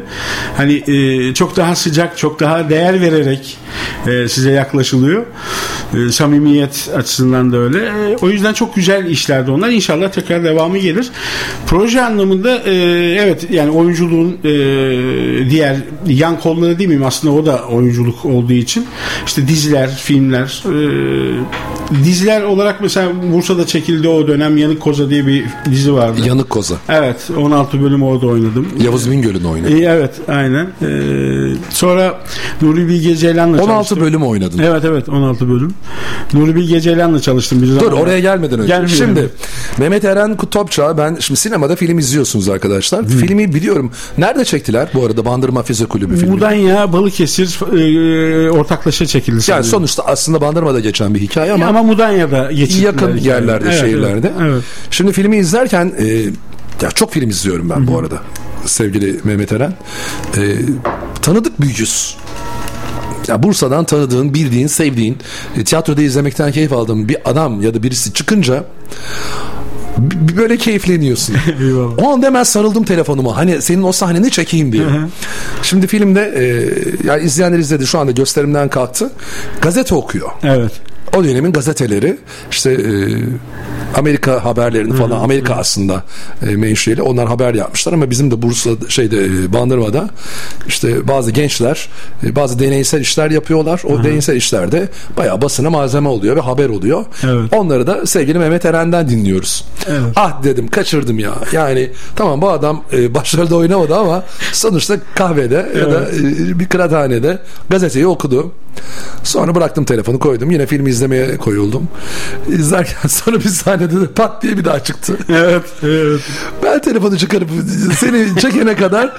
Hani e, çok daha sıcak, çok daha değer vererek e, size yaklaşılıyor. E, samimiyet açısından da öyle. E, o yüzden çok güzel işlerdi onlar. İnşallah tekrar devamı gelir. Proje anlamında e, evet yani oyunculuğun e, diğer yan kolları değil miyim? Aslında o da oyunculuk olduğu için. İşte diziler, filmler, e, 呃 diziler olarak mesela Bursa'da çekildi o dönem Yanık Koza diye bir dizi vardı. Yanık Koza. Evet 16 bölüm orada oynadım. Yavuz Bingöl'ün oynadı. E, evet aynen. E, sonra Nuri Bilge Ceylan'la 16 çalıştım. bölüm oynadın. Evet evet 16 bölüm. Nuri Bilge Ceylan'la çalıştım bir zaman. Dur oraya gelmeden önce. Gelmiyorum. Şimdi Mehmet Eren Topçağ ben şimdi sinemada film izliyorsunuz arkadaşlar. Filmi biliyorum. Nerede çektiler bu arada Bandırma Füze Kulübü filmi? Mudanya Balıkesir e, ortaklaşa çekildi. Yani sanıyorum. sonuçta aslında Bandırma'da geçen bir hikaye ama, ama, Mudanya'da geçirdiler. yakın hikayeyi. yerlerde, Evet, şehirlerde. Evet, evet. Şimdi filmi izlerken e, ya çok film izliyorum ben bu arada sevgili Mehmet Eren. E, tanıdık bir yüz. Ya Bursa'dan tanıdığın, bildiğin, sevdiğin, e, tiyatroda izlemekten keyif aldığın bir adam ya da birisi çıkınca böyle keyifleniyorsun. [LAUGHS] O anda hemen sarıldım telefonuma. Hani senin o sahneni çekeyim diye. Şimdi filmde e, yani izleyenler izledi şu anda gösterimden kalktı. Gazete okuyor. Evet. O dönemin gazeteleri işte e, Amerika haberlerini falan Amerika aslında e, menşeli onlar haber yapmışlar ama bizim de Bursa şeyde e, Bandırma'da işte bazı gençler e, bazı deneysel işler yapıyorlar. O deneysel işlerde bayağı basına malzeme oluyor ve haber oluyor. Evet. Onları da sevgili Mehmet Eren'den dinliyoruz. Ah dedim kaçırdım ya. Yani tamam bu adam e, [LAUGHS] başrolde oynamadı ama sonuçta kahvede ya da e, bir kıraathanede gazeteyi okudu. Sonra bıraktım telefonu koydum. Yine filmi izlemeye koyuldum. İzlerken [LAUGHS] sonra bir sahnede de pat diye bir daha çıktı. Evet. Evet. Ben telefonu çıkarıp seni çekene kadar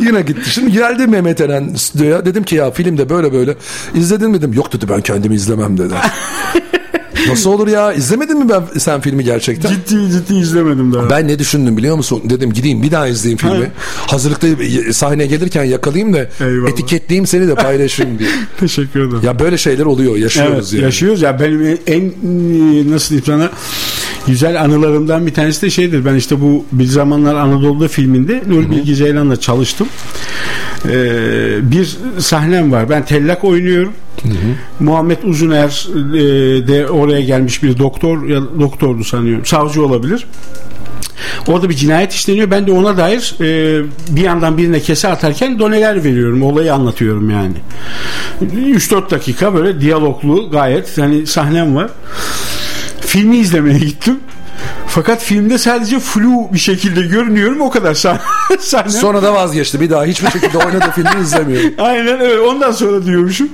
yine gitti. Şimdi geldi Mehmet Eren stüdyoya. Dedim ki ya filmde böyle böyle. İzledin mi dedim. Yok dedi ben kendimi izlemem dedi. [LAUGHS] Nasıl olur ya? İzlemedin mi ben sen filmi gerçekten? Ciddi ciddi izlemedim daha. Ben ne düşündüm biliyor musun? Dedim gideyim bir daha izleyeyim filmi. Ha. Hazırlıkta sahneye gelirken yakalayayım da Eyvallah. etiketleyeyim seni de paylaşayım diye. [LAUGHS] Teşekkür ederim. Ya böyle şeyler oluyor, yaşıyoruz Evet yani. yaşıyoruz ya benim en e, nasıl diyeyim sana güzel anılarımdan bir tanesi de şeydir ben işte bu bir zamanlar Anadolu'da filminde Nuri Bilge Ceylan'la çalıştım Ee, bir sahnem var ben tellak oynuyorum Muhammed Uzuner e, de oraya gelmiş bir doktor ya doktordu sanıyorum savcı olabilir Orada bir cinayet işleniyor. Ben de ona dair e, bir yandan birine kese atarken doneler veriyorum. Olayı anlatıyorum yani. 3-4 dakika böyle diyaloglu gayet hani sahnem var. Filmi izlemeye gittim. Fakat filmde sadece flu bir şekilde görünüyorum o kadar [LAUGHS] sah- sahne. Sonra da vazgeçti. Bir daha hiçbir şekilde oynadığı filmi izlemiyorum. [LAUGHS] Aynen öyle. Ondan sonra diyormuşum.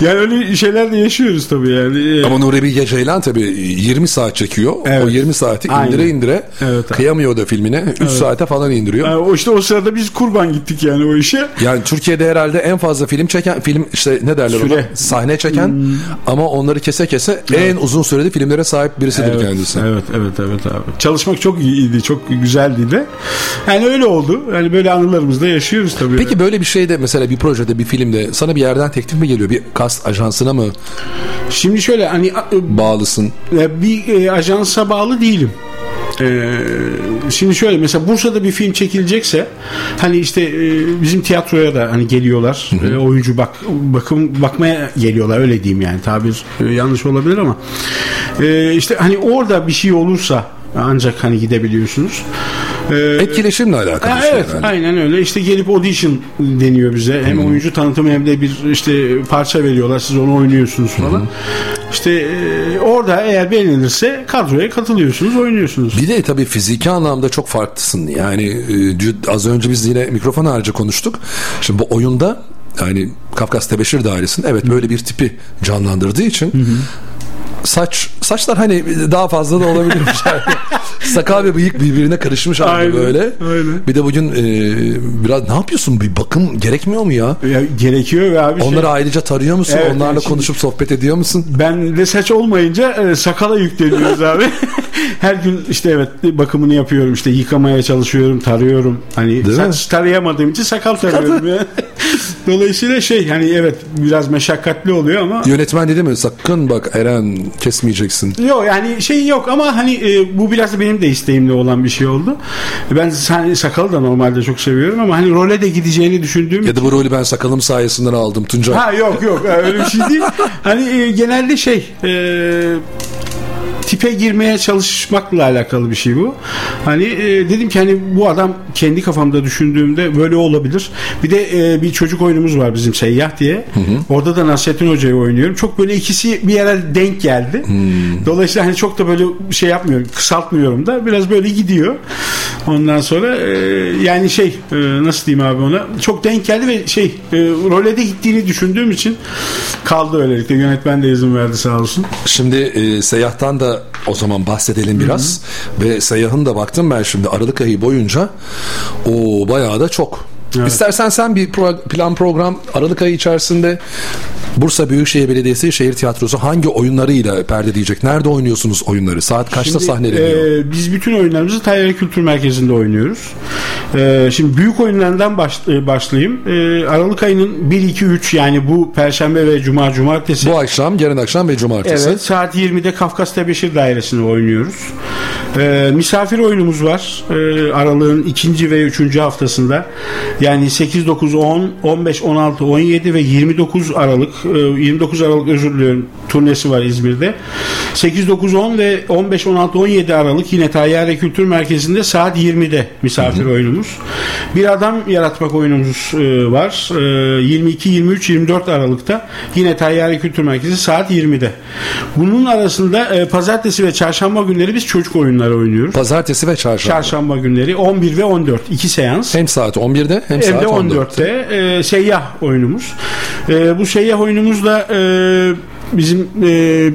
Yani öyle şeyler de yaşıyoruz tabii yani. Ama Nuri Bilge Ceylan tabii 20 saat çekiyor. Evet. O 20 saati Aynen. indire indire Evet abi. kıyamıyor da filmine. 3 saate falan indiriyor. Yani o işte o sırada biz kurban gittik yani o işe. Yani Türkiye'de herhalde en fazla film çeken film işte ne derler Süre. ona sahne çeken ama onları kese kese en uzun süreli filmlere sahip birisidir Evet, kendisi. Evet, evet, evet abi. Çalışmak çok iyiydi, çok güzeldi de. Yani öyle oldu. Yani böyle anılarımızda yaşıyoruz tabii. Peki böyle bir şeyde mesela bir projede bir filmde sana bir yerden teklif mi geliyor? Bir kast ajansına mı Şimdi şöyle hani bağlısın? e, bir e, ajansa bağlı değilim. Ee, şimdi şöyle mesela Bursa'da bir film çekilecekse hani işte e, bizim tiyatroya da hani geliyorlar E, oyuncu bak bakım bakmaya geliyorlar öyle diyeyim yani tabir e, yanlış olabilir ama e, işte hani orada bir şey olursa ancak hani gidebiliyorsunuz. Ee, Etkileşimle alakalı şey evet herhalde. aynen öyle işte gelip audition deniyor bize hem oyuncu tanıtımı hem de bir işte parça veriyorlar siz onu oynuyorsunuz falan işte e, orada eğer beğenilirse kadroya katılıyorsunuz oynuyorsunuz Bir de tabii fiziki anlamda çok farklısın. Yani e, az önce biz yine mikrofon harici konuştuk. Şimdi bu oyunda yani Kafkas Tebeşir Dairesi'nin evet böyle bir tipi canlandırdığı için saç saçlar hani daha fazla da olabilirmiş. [LAUGHS] Sakal ve bıyık birbirine karışmış halde Aynen, böyle. aynen. Bir de bugün e, biraz ne yapıyorsun? Bir bakım gerekmiyor mu ya? Ya, gerekiyor ve abi şey- Onları ayrıca tarıyor musun? Evet, Onlarla yani şimdi- konuşup sohbet ediyor musun? Ben de saç olmayınca e, sakala yükleniyoruz abi. [LAUGHS] Her gün işte evet bakımını yapıyorum işte yıkamaya çalışıyorum, tarıyorum. Hani Değil saç mi? tarayamadığım için sakal tarıyorum ya. [LAUGHS] Dolayısıyla şey hani evet biraz meşakkatli oluyor ama Yönetmen dedi mi? Sakın bak Eren kesmeyeceksin. Yok yani şey yok ama hani e, bu biraz da benim de isteğimle olan bir şey oldu. Ben hani sakalı da normalde çok seviyorum ama hani role de gideceğini düşündüğüm Ya da bu rolü ben sakalım sayesinden aldım Tuncay. Ha yok yok öyle bir şey değil. [LAUGHS] Hani e, genelde şey e, tipe girmeye çalışmakla alakalı bir şey bu. Hani e, dedim ki hani bu adam kendi kafamda düşündüğümde böyle olabilir. Bir de e, bir çocuk oyunumuz var bizim Seyyah diye. Orada da Nasrettin Hoca'yı oynuyorum. Çok böyle ikisi bir yere denk geldi. Dolayısıyla hani çok da böyle şey yapmıyorum, kısaltmıyorum da biraz böyle gidiyor. Ondan sonra e, yani şey e, nasıl diyeyim abi ona çok denk geldi ve şey e, role de gittiğini düşündüğüm için kaldı öylelikle. Yönetmen de izin verdi sağ olsun. Şimdi e, seyyahtan da o zaman bahsedelim biraz. Ve seyyahın da baktım ben şimdi Aralık ayı boyunca o bayağı da çok. İstersen sen bir pro- plan program Aralık ayı içerisinde Bursa Büyükşehir Belediyesi Şehir Tiyatrosu hangi oyunlarıyla perde diyecek? Nerede oynuyorsunuz oyunları? Saat kaçta Şimdi, sahneleniyor? e, biz bütün oyunlarımızı Tayyare Kültür Merkezi'nde oynuyoruz. E, şimdi büyük oyunlardan baş, e, başlayayım. E, Aralık ayının 1, 2, 3 yani bu Perşembe ve Cuma, Cumartesi. Bu akşam, yarın akşam ve cumartesi. Evet saat 20'de Kafkas Tebeşir Dairesi'ni oynuyoruz. Ee, misafir oyunumuz var. Ee, aralığın ikinci ve üçüncü haftasında. Yani 8, 9, 10, 15, 16, 17 ve 29 Aralık e, 29 Aralık özür diliyorum turnesi var İzmir'de. 8, 9, 10 ve 15, 16, 17 Aralık yine Tayyare Kültür Merkezi'nde saat 20'de misafir oyunumuz. Bir adam yaratmak oyunumuz e, var. E, 22, 23, 24 Aralık'ta yine Tayyare Kültür Merkezi saat 20'de. Bunun arasında e, pazartesi ve çarşamba günleri biz çocuk oyunları oynuyoruz. Pazartesi ve çarşamba. Çarşamba günleri 11 ve 14 iki seans. Hem saat 11'de hem, Hem saat de 14'te. 14'te e, seyyah oyunumuz. E, bu seyyah oyunumuzda e, bizim e,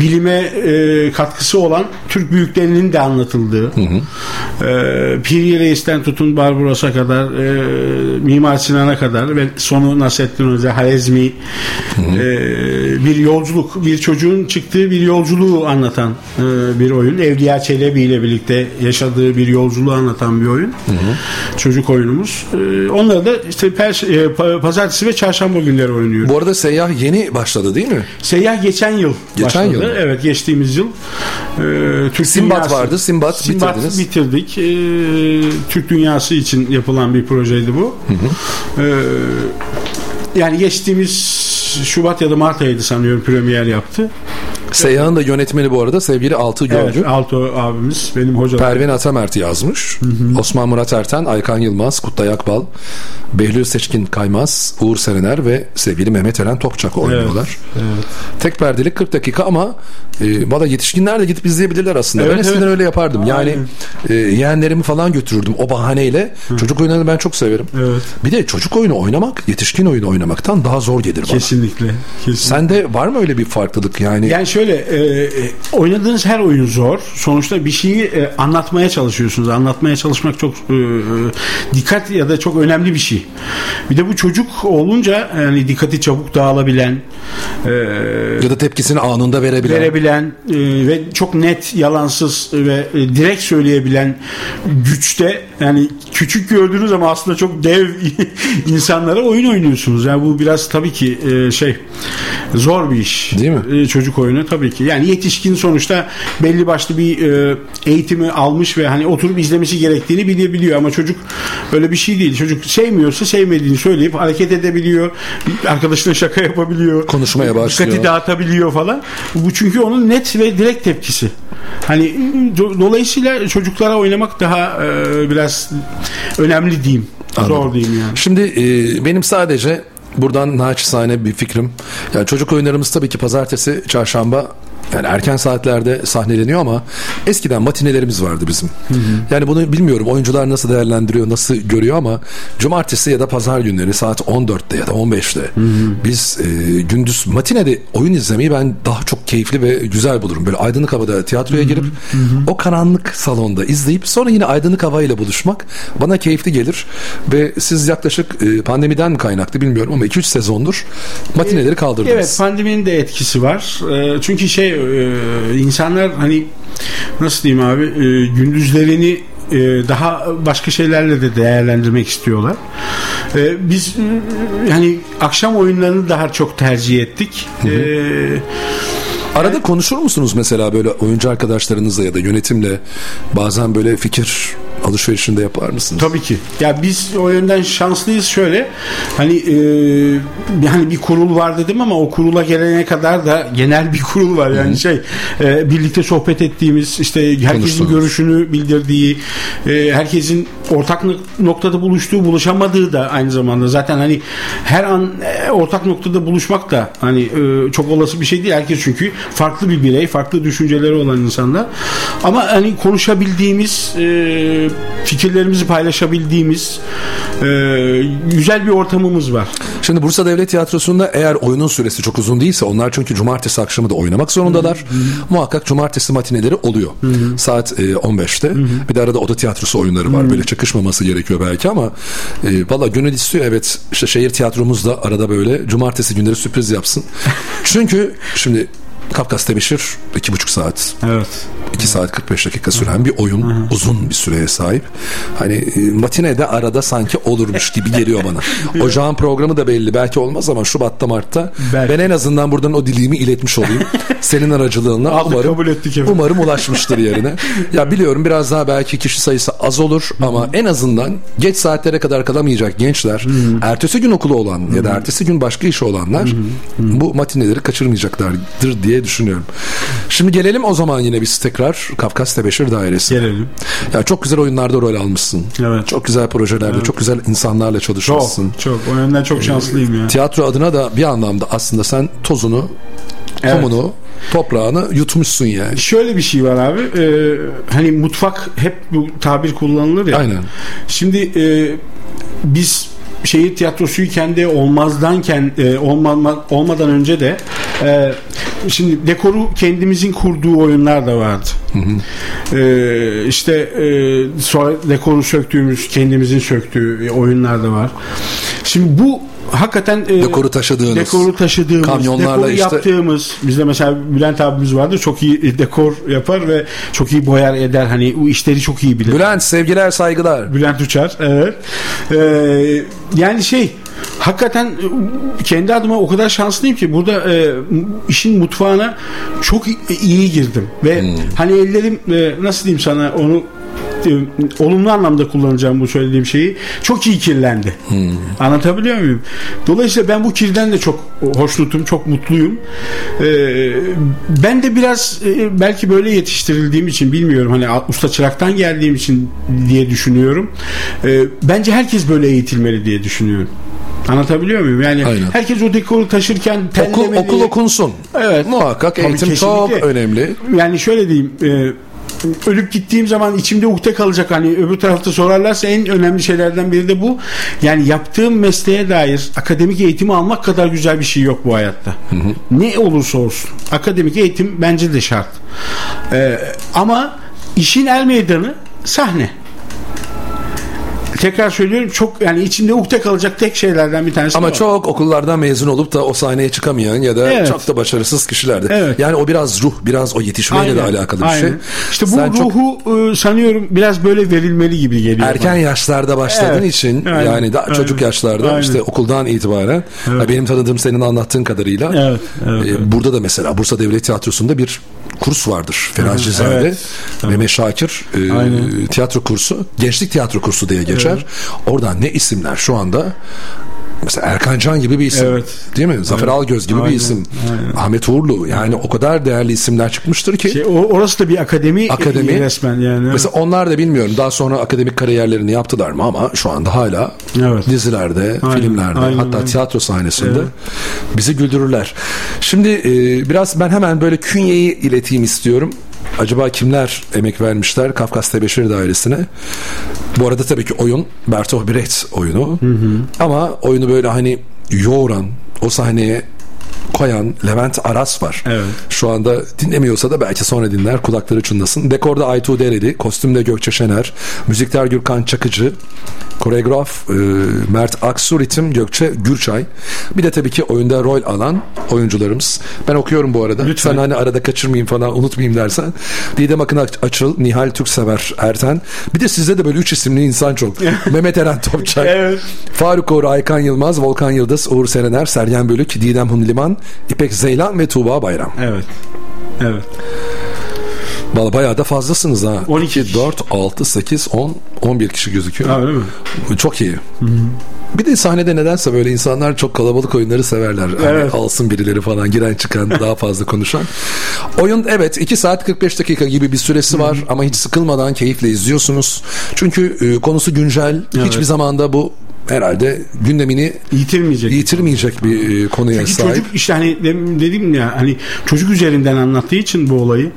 bilime e, katkısı olan Türk büyüklerinin de anlatıldığı e, Piri Reis'ten tutun Barbaros'a kadar e, Mimar Sinan'a kadar ve sonu Nasrettin Hoca Halezmi e, bir yolculuk bir çocuğun çıktığı bir yolculuğu anlatan e, bir oyun. Evliya Çelebi ile birlikte yaşadığı bir yolculuğu anlatan bir oyun. Çocuk oyunumuz. E, onları da işte perş- e, pa- pazartesi ve çarşamba günleri oynuyoruz. Bu arada seyyah yeni başladı değil mi? Seyyah geçen yıl Geçen başladı. Yıl mı? Evet geçtiğimiz yıl. Türk Simbat vardı, Simbat bitirdiniz. bitirdik. Ee, Türk dünyası için yapılan bir projeydi bu. Ee, yani geçtiğimiz Şubat ya da Mart ayıydı sanıyorum premier yaptı. Seyyahın da yönetmeni bu arada sevgili Altı Görgü. Evet, Alto abimiz benim hocam. Pervin Atamert yazmış. Osman Murat Erten, Aykan Yılmaz, Kutlay Akbal, Behlül Seçkin Kaymaz, Uğur Serener ve sevgili Mehmet Eren Topçak oynuyorlar. Tek perdelik 40 dakika ama e, valla yetişkinler de gidip izleyebilirler aslında. Evet, ben eskiden evet. öyle yapardım. Yani e, yeğenlerimi falan götürürdüm o bahaneyle. Çocuk oyunlarını ben çok severim. Evet. Bir de çocuk oyunu oynamak yetişkin oyunu oynamaktan daha zor gelir bana. Kesinlikle. kesinlikle. Sende var mı öyle bir farklılık yani? Yani şöyle e, e, oynadığınız her oyun zor. Sonuçta bir şeyi e, anlatmaya çalışıyorsunuz. Anlatmaya çalışmak çok e, e, dikkat ya da çok önemli bir şey. Bir de bu çocuk olunca yani dikkati çabuk dağılabilen e, ya da tepkisini anında verebilen. verebilen e, ve çok net, yalansız ve e, direkt söyleyebilen güçte yani küçük gördüğünüz ama aslında çok dev [LAUGHS] insanlara oyun oynuyorsunuz. Yani bu biraz tabii ki e, şey zor bir iş. Değil mi? E, çocuk oyunu. Tabii ki. Yani yetişkin sonuçta belli başlı bir e, eğitimi almış ve hani oturup izlemesi gerektiğini bilebiliyor ama çocuk öyle bir şey değil. Çocuk sevmiyorsa sevmediğini söyleyip hareket edebiliyor. Arkadaşına şaka yapabiliyor. Konuşmaya başlıyor. Dikkati dağıtabiliyor falan. Bu çünkü onun net ve direkt tepkisi. Hani do- dolayısıyla çocuklara oynamak daha e, biraz önemli diyeyim. Anladım. Zor diyeyim yani. Şimdi e, benim sadece buradan naçizane bir fikrim. Yani çocuk oyunlarımız tabii ki pazartesi, çarşamba yani erken saatlerde sahneleniyor ama eskiden matinelerimiz vardı bizim. Yani bunu bilmiyorum oyuncular nasıl değerlendiriyor, nasıl görüyor ama cumartesi ya da pazar günleri saat 14'te ya da 15'te biz e, gündüz matinede oyun izlemeyi ben daha çok keyifli ve güzel bulurum. Böyle aydınlık havada tiyatroya girip o karanlık salonda izleyip sonra yine aydınlık havayla buluşmak bana keyifli gelir ve siz yaklaşık e, pandemiden mi kaynaklı bilmiyorum ama 2-3 sezondur matineleri kaldırdınız. Evet pandeminin de etkisi var. E, çünkü şey e, insanlar hani nasıl diyeyim abi e, gündüzlerini e, daha başka şeylerle de değerlendirmek istiyorlar. E, biz hani akşam oyunlarını daha çok tercih ettik. E, Arada konuşur musunuz mesela böyle oyuncu arkadaşlarınızla ya da yönetimle bazen böyle fikir alışverişinde yapar mısınız? Tabii ki. Ya biz o yönden şanslıyız şöyle. Hani e, yani bir kurul var dedim ama o kurula gelene kadar da genel bir kurul var. Yani şey e, birlikte sohbet ettiğimiz işte herkesin görüşünü bildirdiği, e, herkesin ortak nok- noktada buluştuğu, buluşamadığı da aynı zamanda zaten hani her an e, ortak noktada buluşmak da hani e, çok olası bir şey değil. Herkes çünkü farklı bir birey, farklı düşünceleri olan insanlar. Ama hani konuşabildiğimiz, e, fikirlerimizi paylaşabildiğimiz e, güzel bir ortamımız var. Şimdi Bursa Devlet Tiyatrosu'nda eğer oyunun süresi çok uzun değilse onlar çünkü cumartesi akşamı da oynamak zorundalar. Muhakkak cumartesi matineleri oluyor. Saat e, 15'te. Bir de arada oda tiyatrosu oyunları var. Böyle çakışmaması gerekiyor belki ama e, valla gönül istiyor evet işte şehir tiyatromuz da arada böyle cumartesi günleri sürpriz yapsın. [LAUGHS] çünkü şimdi Kafkas Tebeşir iki buçuk saat. Evet. 2 saat 45 dakika süren bir oyun uzun bir süreye sahip. Hani e, matinede arada sanki olurmuş gibi geliyor bana. [LAUGHS] Ocağın programı da belli. Belki olmaz ama Şubat'ta Mart'ta Belki. ben en azından buradan o dilimi iletmiş olayım. [LAUGHS] Senin aracılığınla Aldık, umarım kabul ettik efendim. umarım ulaşmıştır yerine. Ya biliyorum biraz daha belki kişi sayısı az olur ama en azından geç saatlere kadar kalamayacak gençler, ertesi gün okulu olan ya da ertesi gün başka işi olanlar bu matineleri kaçırmayacaklardır diye düşünüyorum. Şimdi gelelim o zaman yine biz tekrar Kafkas Tebeşir Dairesi. Gelelim. Ya çok güzel oyunlarda rol almışsın. Evet. Çok güzel projelerde, çok güzel insanlarla Çok, çalışmışsın. çok. O yönden çok şanslıyım ya. Tiyatro adına da bir anlamda aslında sen tozunu, Evet. kumunu, toprağını yutmuşsun yani. Şöyle bir şey var abi. e, hani mutfak hep bu tabir kullanılır ya. Aynen. Şimdi e, biz şehir tiyatrosuyken de olmazdanken e, olmama, olmadan önce de e, şimdi dekoru kendimizin kurduğu oyunlar da vardı. E, işte e, sonra dekoru söktüğümüz kendimizin söktüğü oyunlar da var. Şimdi bu hakikaten e, Dekoru taşıdığınız, dekoru taşıdığımız, kamyonlarla dekoru işte- yaptığımız bizde mesela Bülent abimiz vardı çok iyi dekor yapar ve çok iyi boyar eder hani bu işleri çok iyi bilir. Bülent sevgiler saygılar. Bülent Uçar evet. Ee, yani şey hakikaten e, kendi adıma o kadar şanslıyım ki burada e, işin mutfağına çok i- iyi girdim ve hani ellerim e, nasıl diyeyim sana onu e, olumlu anlamda kullanacağım bu söylediğim şeyi çok iyi kirlendi. Anlatabiliyor muyum? Dolayısıyla ben bu kirden de çok hoşnutum, çok mutluyum. Ee, ben de biraz e, belki böyle yetiştirildiğim için bilmiyorum hani usta çıraktan geldiğim için diye düşünüyorum. Ee, bence herkes böyle eğitilmeli diye düşünüyorum. Anlatabiliyor muyum? Yani Aynen. herkes o dekoru taşırken Okul, tellemeli. okul okunsun. Evet. Muhakkak Tabii eğitim çok kesinlikle. önemli. Yani şöyle diyeyim e, ölüp gittiğim zaman içimde ukde kalacak hani öbür tarafta sorarlarsa en önemli şeylerden biri de bu. Yani yaptığım mesleğe dair akademik eğitimi almak kadar güzel bir şey yok bu hayatta. Ne olursa olsun. Akademik eğitim bence de şart. E, ama işin el meydanı sahne. Tekrar söylüyorum çok yani içinde ukde kalacak tek şeylerden bir tanesi Ama o. çok okullardan mezun olup da o sahneye çıkamayan ya da Evet. çok da başarısız kişilerdi. Evet. Yani o biraz ruh, biraz o yetişmeyle de Aynen, alakalı bir aynen. şey. İşte bu Sen çok ruhu e, sanıyorum biraz böyle verilmeli gibi geliyor. erken bana. yaşlarda başladığın Evet. için Aynen, yani daha aynen. çocuk yaşlarda Aynen. işte okuldan itibaren ha, benim tanıdığım senin anlattığın kadarıyla Evet, evet, e, evet. burada da mesela Bursa Devlet Tiyatrosu'nda bir kurs vardır. Ferhat Cizade, evet. Mehmet Şakir e, Aynen. tiyatro kursu, gençlik tiyatro kursu diye geçer. Oradan ne isimler şu anda Mesela Erkan Can gibi bir isim. Evet. Değil mi? Zafer Algöz gibi bir Aynen, isim. aynen. Ahmet Uğurlu. Yani o kadar değerli isimler çıkmıştır ki. Şey, o- orası da bir akademi, Akademi. e, resmen yani. Mesela onlar da bilmiyorum daha sonra akademik kariyerlerini yaptılar mı ama şu anda hala Evet. dizilerde, Aynen, filmlerde aynen, hatta aynen. tiyatro sahnesinde Evet. bizi güldürürler. Şimdi e, biraz ben hemen böyle künyeyi ileteyim istiyorum. Acaba kimler emek vermişler Kafkas Tebeşir Dairesi'ne? Bu arada tabii ki oyun Bertolt Brecht oyunu. Ama oyunu böyle hani yoğuran, o sahneye koyan Levent Aras var. Evet. Şu anda dinlemiyorsa da belki sonra dinler kulakları çınlasın. Dekorda Aytu Dereli, kostümde Gökçe Şener, müzikler Gürkan Çakıcı, koreograf e, Mert Aksu, ritim Gökçe Gürçay. Bir de tabii ki oyunda rol alan oyuncularımız. Ben okuyorum bu arada. Lütfen. Sen hani arada kaçırmayayım falan unutmayayım dersen. Didem Akın Açıl, Nihal Türksever Erten. Bir de sizde de böyle üç isimli insan çok. [LAUGHS] Mehmet Eren Topçak. Evet. Faruk Uğur, Aykan Yılmaz, Volkan Yıldız, Uğur Serener, Sergen Bölük, Didem Hunliman, İpek Zeylan ve Tuğba Bayram. Evet. Evet. Valla bayağı da fazlasınız ha. 12 2, 4, 6, 8, 10, 11 kişi gözüküyor. Ha, öyle mi? Çok iyi. Bir de sahnede nedense böyle insanlar çok kalabalık oyunları severler. Hani Evet. alsın birileri falan giren çıkan [LAUGHS] daha fazla konuşan. Oyun evet 2 saat 45 dakika gibi bir süresi var ama hiç sıkılmadan keyifle izliyorsunuz. Çünkü e, konusu güncel. Hiçbir zamanda bu herhalde gündemini Yitirmeyecek. yitirmeyecek bir e, konuya Çünkü sahip. çocuk işte hani dedim ya hani çocuk üzerinden anlattığı için bu olayı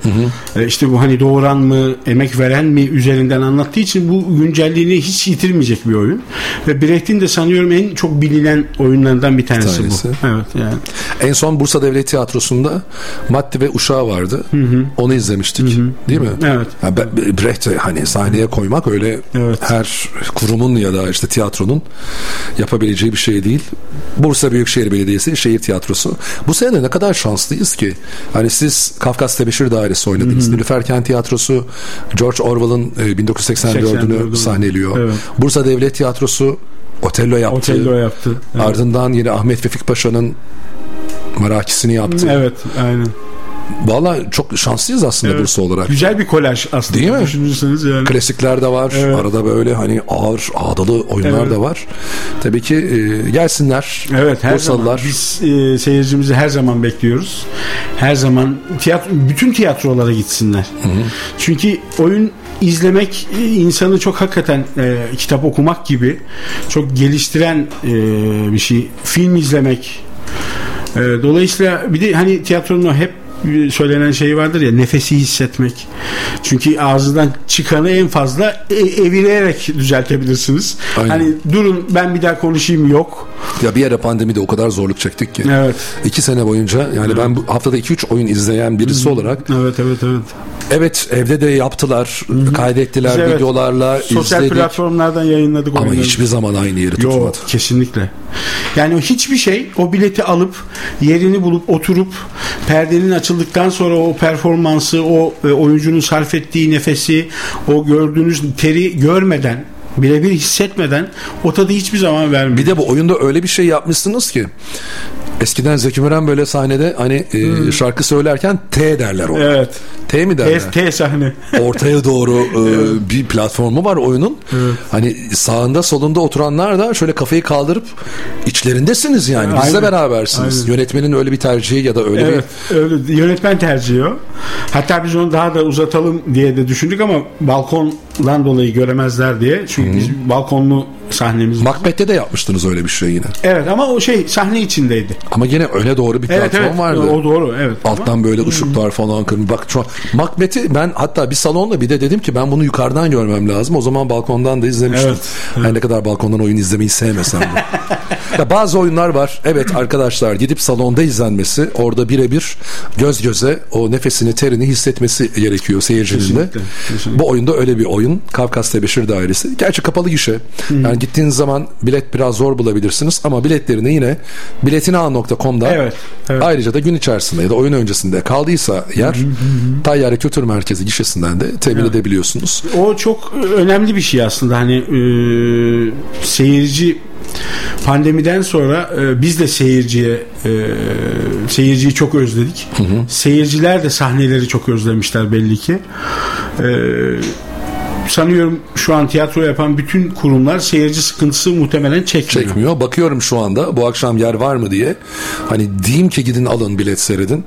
e, işte bu hani doğuran mı emek veren mi üzerinden anlattığı için bu güncelliğini hiç yitirmeyecek bir oyun ve Brecht'in de sanıyorum en çok bilinen oyunlarından bir tanesi, tanesi. bu. Evet yani. En son Bursa Devlet Tiyatrosu'nda Maddi ve Uşağı vardı. Onu izlemiştik. Değil mi? Evet. Be- Brecht'i hani sahneye koymak öyle Evet. her kurumun ya da işte tiyatronun yapabileceği bir şey değil. Bursa Büyükşehir Belediyesi Şehir Tiyatrosu. Bu sene ne kadar şanslıyız ki. Hani siz Kafkas Tebeşir Dairesi oynadınız. Nilüfer Kent Tiyatrosu George Orwell'ın e, 1984'ünü 84'ünü. sahneliyor. Evet. Bursa Devlet Tiyatrosu Otello yaptı. Otello yaptı. Evet. Ardından yine Ahmet Vefik Paşa'nın Marakisini yaptı. Evet, aynen. Valla çok şanslıyız aslında Evet. Bursa olarak. Güzel bir kolaj aslında. Değil mi? Düşünürseniz yani. Klasikler de var. Evet. Arada böyle hani ağır ağdalı oyunlar Evet. da var. Tabii ki e, gelsinler. Evet her Bursalılar. zaman biz e, seyircimizi her zaman bekliyoruz. Her zaman tiyatro bütün tiyatrolara gitsinler. Çünkü oyun izlemek e, insanı çok hakikaten e, kitap okumak gibi çok geliştiren e, bir şey. Film izlemek. E, dolayısıyla bir de hani tiyatronun hep söylenen şey vardır ya nefesi hissetmek. Çünkü ağzından çıkanı en fazla e, evirerek düzeltebilirsiniz. Aynen. Hani durun ben bir daha konuşayım yok. Ya bir ara pandemide o kadar zorluk çektik ki. Evet. İki sene boyunca yani ben bu haftada 2-3 oyun izleyen birisi olarak Evet evet evet. evet evde de yaptılar, kaydettiler Biz evet, videolarla Sosyal izledik. platformlardan yayınladık Ama oyunları. hiçbir zaman aynı yeri tutmadı. Yok kesinlikle. Yani o hiçbir şey o bileti alıp yerini bulup oturup perdenin açıldıktan sonra o performansı, o e, oyuncunun sarf ettiği nefesi, o gördüğünüz teri görmeden birebir hissetmeden o tadı hiçbir zaman vermiyor. Bir de bu oyunda öyle bir şey yapmışsınız ki eskiden Zeki Müren böyle sahnede hani e, şarkı söylerken T derler ona. Evet. T mi T, derler? T sahne. [LAUGHS] Ortaya doğru e, bir platformu var oyunun. Hani sağında solunda oturanlar da şöyle kafayı kaldırıp içlerindesiniz yani. Bizle Aynen. berabersiniz. Aynen. Yönetmenin öyle bir tercihi ya da öyle Evet, öyle yönetmen tercihi o. Hatta biz onu daha da uzatalım diye de düşündük ama balkondan dolayı göremezler diye. Çünkü biz balkonlu sahnemiz. Macbeth'te de yapmıştınız öyle bir şey yine. Evet ama o şey sahne içindeydi. Ama yine öyle doğru bir Evet platform evet. vardı. O doğru evet. Alttan böyle ışıklar falan kırmızı. Bak şu an Macbeth'i ben hatta bir salonda bir de dedim ki ben bunu yukarıdan görmem lazım. O zaman balkondan da izlemiştim. Evet, Her ne kadar balkondan oyun izlemeyi sevmesem de. [LAUGHS] ya bazı oyunlar var. Evet arkadaşlar gidip salonda izlenmesi orada birebir göz göze o nefesini terini hissetmesi gerekiyor seyircinin de. Bu oyunda öyle bir oyun. Kafkas Tebeşir Dairesi. Gerçi kapalı gişe. Yani gittiğiniz zaman bilet biraz zor bulabilirsiniz ama biletlerini yine biletinaal.com'da Evet, evet. ayrıca da gün içerisinde ya da oyun öncesinde kaldıysa yer Tayyare Kültür Merkezi gişesinden de temin edebiliyorsunuz. O çok önemli bir şey aslında hani e, seyirci pandemiden sonra e, biz de seyirciye e, seyirciyi çok özledik. Seyirciler de sahneleri çok özlemişler belli ki. E, sanıyorum şu an tiyatro yapan bütün kurumlar seyirci sıkıntısı muhtemelen çekmiyor. Çekmiyor. Bakıyorum şu anda bu akşam yer var mı diye. Hani diyeyim ki gidin alın bilet seyredin.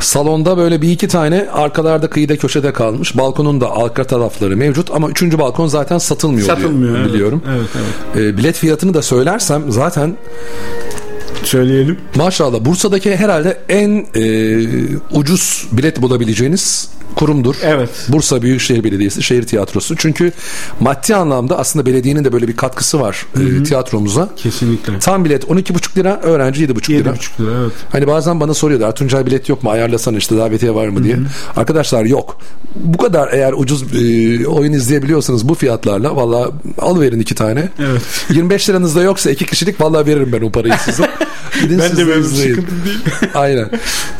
Salonda böyle bir iki tane arkalarda kıyıda köşede kalmış. Balkonun da arka tarafları mevcut ama üçüncü balkon zaten satılmıyor, Satılmıyor. evet. biliyorum. Evet, evet. Ee, bilet fiyatını da söylersem zaten Söyleyelim. maşallah Bursa'daki herhalde en e, ucuz bilet bulabileceğiniz kurumdur. Evet. Bursa Büyükşehir Belediyesi Şehir Tiyatrosu. Çünkü maddi anlamda aslında belediyenin de böyle bir katkısı var e, tiyatromuza. Kesinlikle. Tam bilet 12,5 lira, öğrenci 7,5 lira. 7,5 lira evet. Hani bazen bana soruyorlar Tuncay bilet yok mu ayarlasana işte davetiye var mı diye. Arkadaşlar yok. Bu kadar eğer ucuz e, oyun izleyebiliyorsanız bu fiyatlarla valla alıverin iki tane. Evet. [LAUGHS] 25 liranız da yoksa iki kişilik valla veririm ben o parayı size. [LAUGHS] Gidin Ben siz de böyle izleyin. sıkıntı değil. Aynen.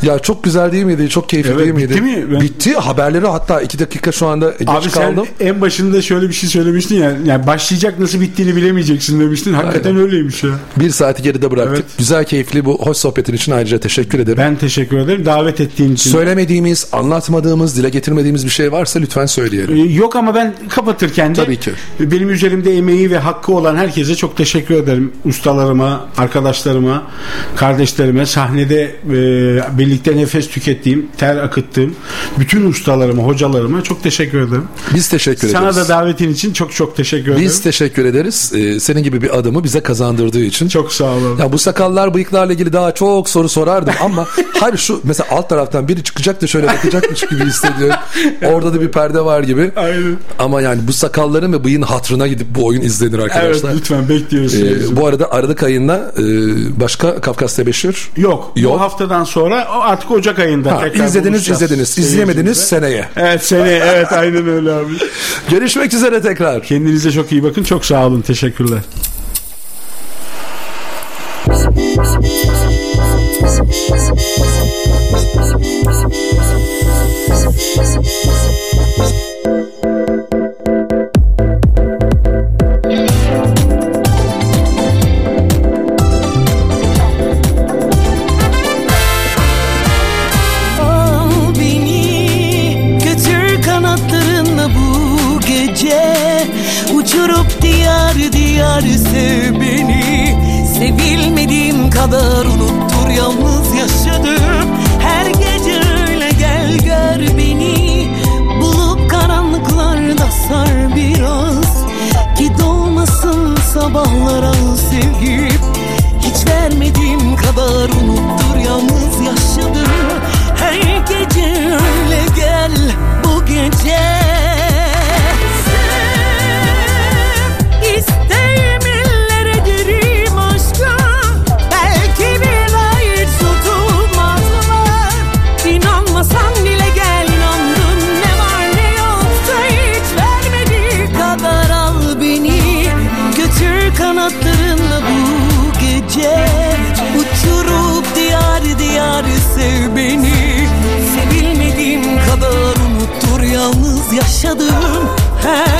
Ya çok güzel değil miydi? Çok keyifli Evet, değil miydi? bitti mi? Ben- Bitti. Haberleri hatta iki dakika şu anda geç Abi kaldım. sen en başında şöyle bir şey söylemiştin ya. Yani başlayacak nasıl bittiğini bilemeyeceksin demiştin. Hakikaten Aynen. öyleymiş ya. Bir saati geride bıraktık. Evet. Güzel keyifli bu hoş sohbetin için ayrıca teşekkür ederim. Ben teşekkür ederim. Davet ettiğin için. Söylemediğimiz, anlatmadığımız, dile getirmediğimiz bir şey varsa lütfen söyleyelim. Ee, Yok ama ben kapatırken de Tabii ki. benim üzerimde emeği ve hakkı olan herkese çok teşekkür ederim. Ustalarıma, arkadaşlarıma, kardeşlerime, sahnede e, birlikte nefes tükettiğim, ter akıttığım bütün ustalarıma, hocalarıma çok teşekkür ederim. Biz teşekkür Sana ederiz. da davetin için çok çok teşekkür ederim. Biz teşekkür ederiz. Ee, senin gibi bir adamı bize kazandırdığı için. çok sağ olun. Ya bu sakallar bıyıklarla ilgili daha çok soru sorardım ama [LAUGHS] hayır şu mesela alt taraftan biri çıkacak da şöyle bakacakmış gibi hissediyorum. [LAUGHS] Orada da bir perde var gibi. Aynen. Ama yani bu sakalların ve bıyığın hatrına gidip bu oyun izlenir Evet arkadaşlar. lütfen bekliyoruz. Ee, bu arada Aralık ayında e, başka Kafkas Tebeşir Yok, Yok. Bu haftadan sonra artık Ocak ayında Ha, tekrar izlediniz izlediniz. İzleyemediniz seyircimizle. seneye. Evet seneye evet aynen öyle abi. Görüşmek üzere tekrar. Kendinize çok iyi bakın. Çok sağ olun. Teşekkürler. Yaşadım Her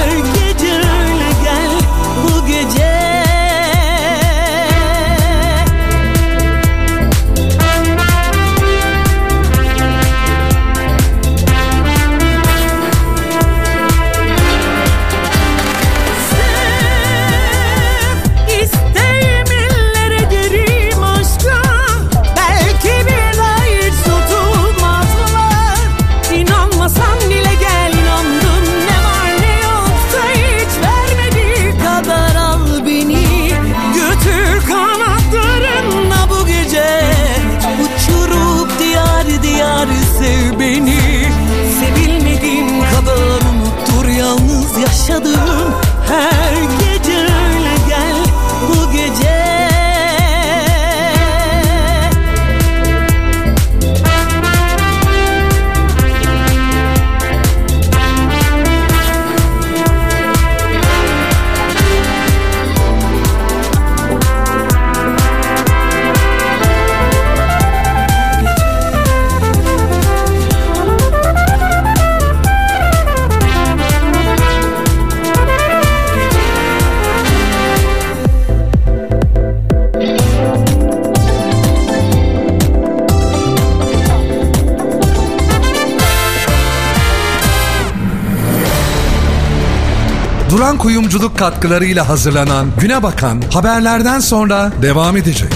katkılarıyla hazırlanan Güne Bakan haberlerden sonra devam edecek.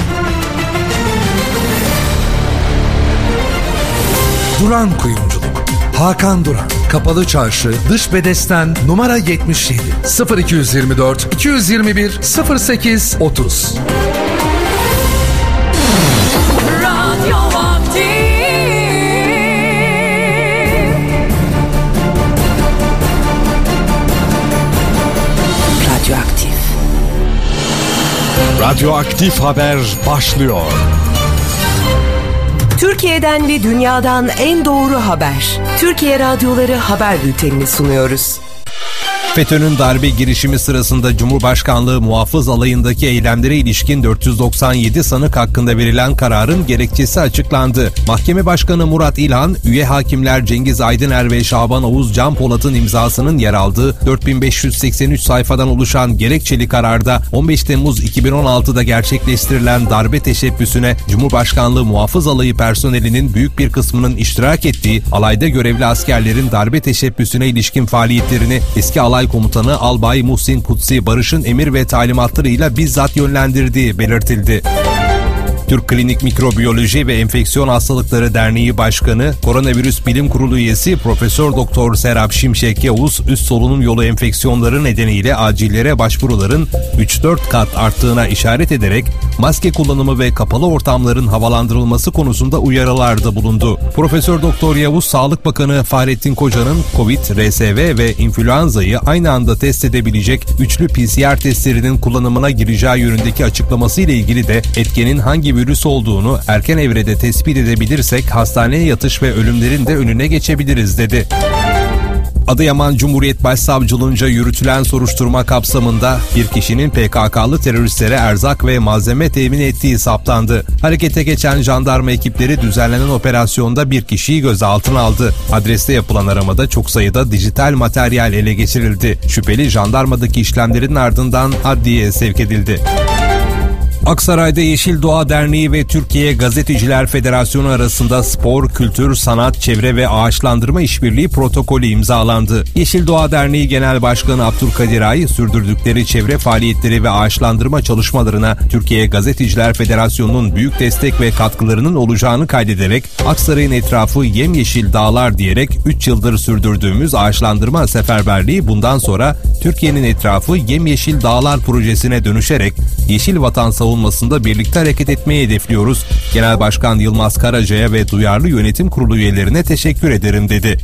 Duran Kuyumculuk. Hakan Duran. Kapalı Çarşı Dış Bedesten numara 77 0224 221 08 30 Radyoaktif haber başlıyor. Türkiye'den ve dünyadan en doğru haber. Türkiye Radyoları Haber Bülteni'ni sunuyoruz. FETÖ'nün darbe girişimi sırasında Cumhurbaşkanlığı muhafız alayındaki eylemlere ilişkin 497 sanık hakkında verilen kararın gerekçesi açıklandı. Mahkeme Başkanı Murat İlhan, üye hakimler Cengiz Aydıner ve Şaban Oğuz Can Polat'ın imzasının yer aldığı 4583 sayfadan oluşan gerekçeli kararda 15 Temmuz 2016'da gerçekleştirilen darbe teşebbüsüne Cumhurbaşkanlığı muhafız alayı personelinin büyük bir kısmının iştirak ettiği alayda görevli askerlerin darbe teşebbüsüne ilişkin faaliyetlerini eski alay komutanı Albay Muhsin Kutsi Barış'ın emir ve talimatlarıyla bizzat yönlendirdiği belirtildi. Türk Klinik Mikrobiyoloji ve Enfeksiyon Hastalıkları Derneği Başkanı, Koronavirüs Bilim Kurulu üyesi Profesör Doktor Serap Şimşek Yavuz, üst solunum yolu enfeksiyonları nedeniyle acillere başvuruların 3-4 kat arttığına işaret ederek maske kullanımı ve kapalı ortamların havalandırılması konusunda uyarılarda bulundu. Profesör Doktor Yavuz, Sağlık Bakanı Fahrettin Koca'nın COVID, RSV ve influenza'yı aynı anda test edebilecek üçlü PCR testlerinin kullanımına gireceği yönündeki açıklaması ile ilgili de etkenin hangi virüs olduğunu erken evrede tespit edebilirsek hastaneye yatış ve ölümlerin de önüne geçebiliriz dedi. Adıyaman Cumhuriyet Başsavcılığınca yürütülen soruşturma kapsamında bir kişinin PKK'lı teröristlere erzak ve malzeme temin ettiği saptandı. Harekete geçen jandarma ekipleri düzenlenen operasyonda bir kişiyi gözaltına aldı. Adreste yapılan aramada çok sayıda dijital materyal ele geçirildi. Şüpheli jandarmadaki işlemlerin ardından adliyeye sevk edildi. Aksaray'da Yeşil Doğa Derneği ve Türkiye Gazeteciler Federasyonu arasında spor, kültür, sanat, çevre ve ağaçlandırma işbirliği protokolü imzalandı. Yeşil Doğa Derneği Genel Başkanı Abdülkadir Ay, sürdürdükleri çevre faaliyetleri ve ağaçlandırma çalışmalarına Türkiye Gazeteciler Federasyonu'nun büyük destek ve katkılarının olacağını kaydederek Aksaray'ın etrafı yemyeşil dağlar diyerek 3 yıldır sürdürdüğümüz ağaçlandırma seferberliği bundan sonra Türkiye'nin etrafı yemyeşil dağlar projesine dönüşerek yeşil vatan savunmasında birlikte hareket etmeyi hedefliyoruz. Genel Başkan Yılmaz Karaca'ya ve duyarlı yönetim kurulu üyelerine teşekkür ederim dedi.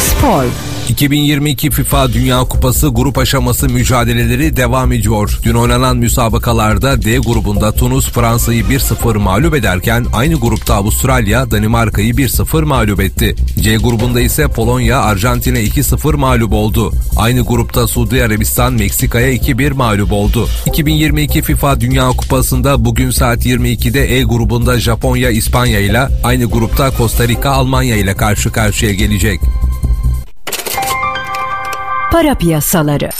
Spor. 2022 FIFA Dünya Kupası grup aşaması mücadeleleri devam ediyor. Dün oynanan müsabakalarda D grubunda Tunus Fransa'yı 1-0 mağlup ederken aynı grupta Avustralya Danimarka'yı 1-0 mağlup etti. C grubunda ise Polonya Arjantin'e 2-0 mağlup oldu. Aynı grupta Suudi Arabistan Meksika'ya 2-1 mağlup oldu. 2022 FIFA Dünya Kupası'nda bugün saat 22'de E grubunda Japonya İspanya ile aynı grupta Costa Rica Almanya ile karşı karşıya gelecek. Para piyasaları.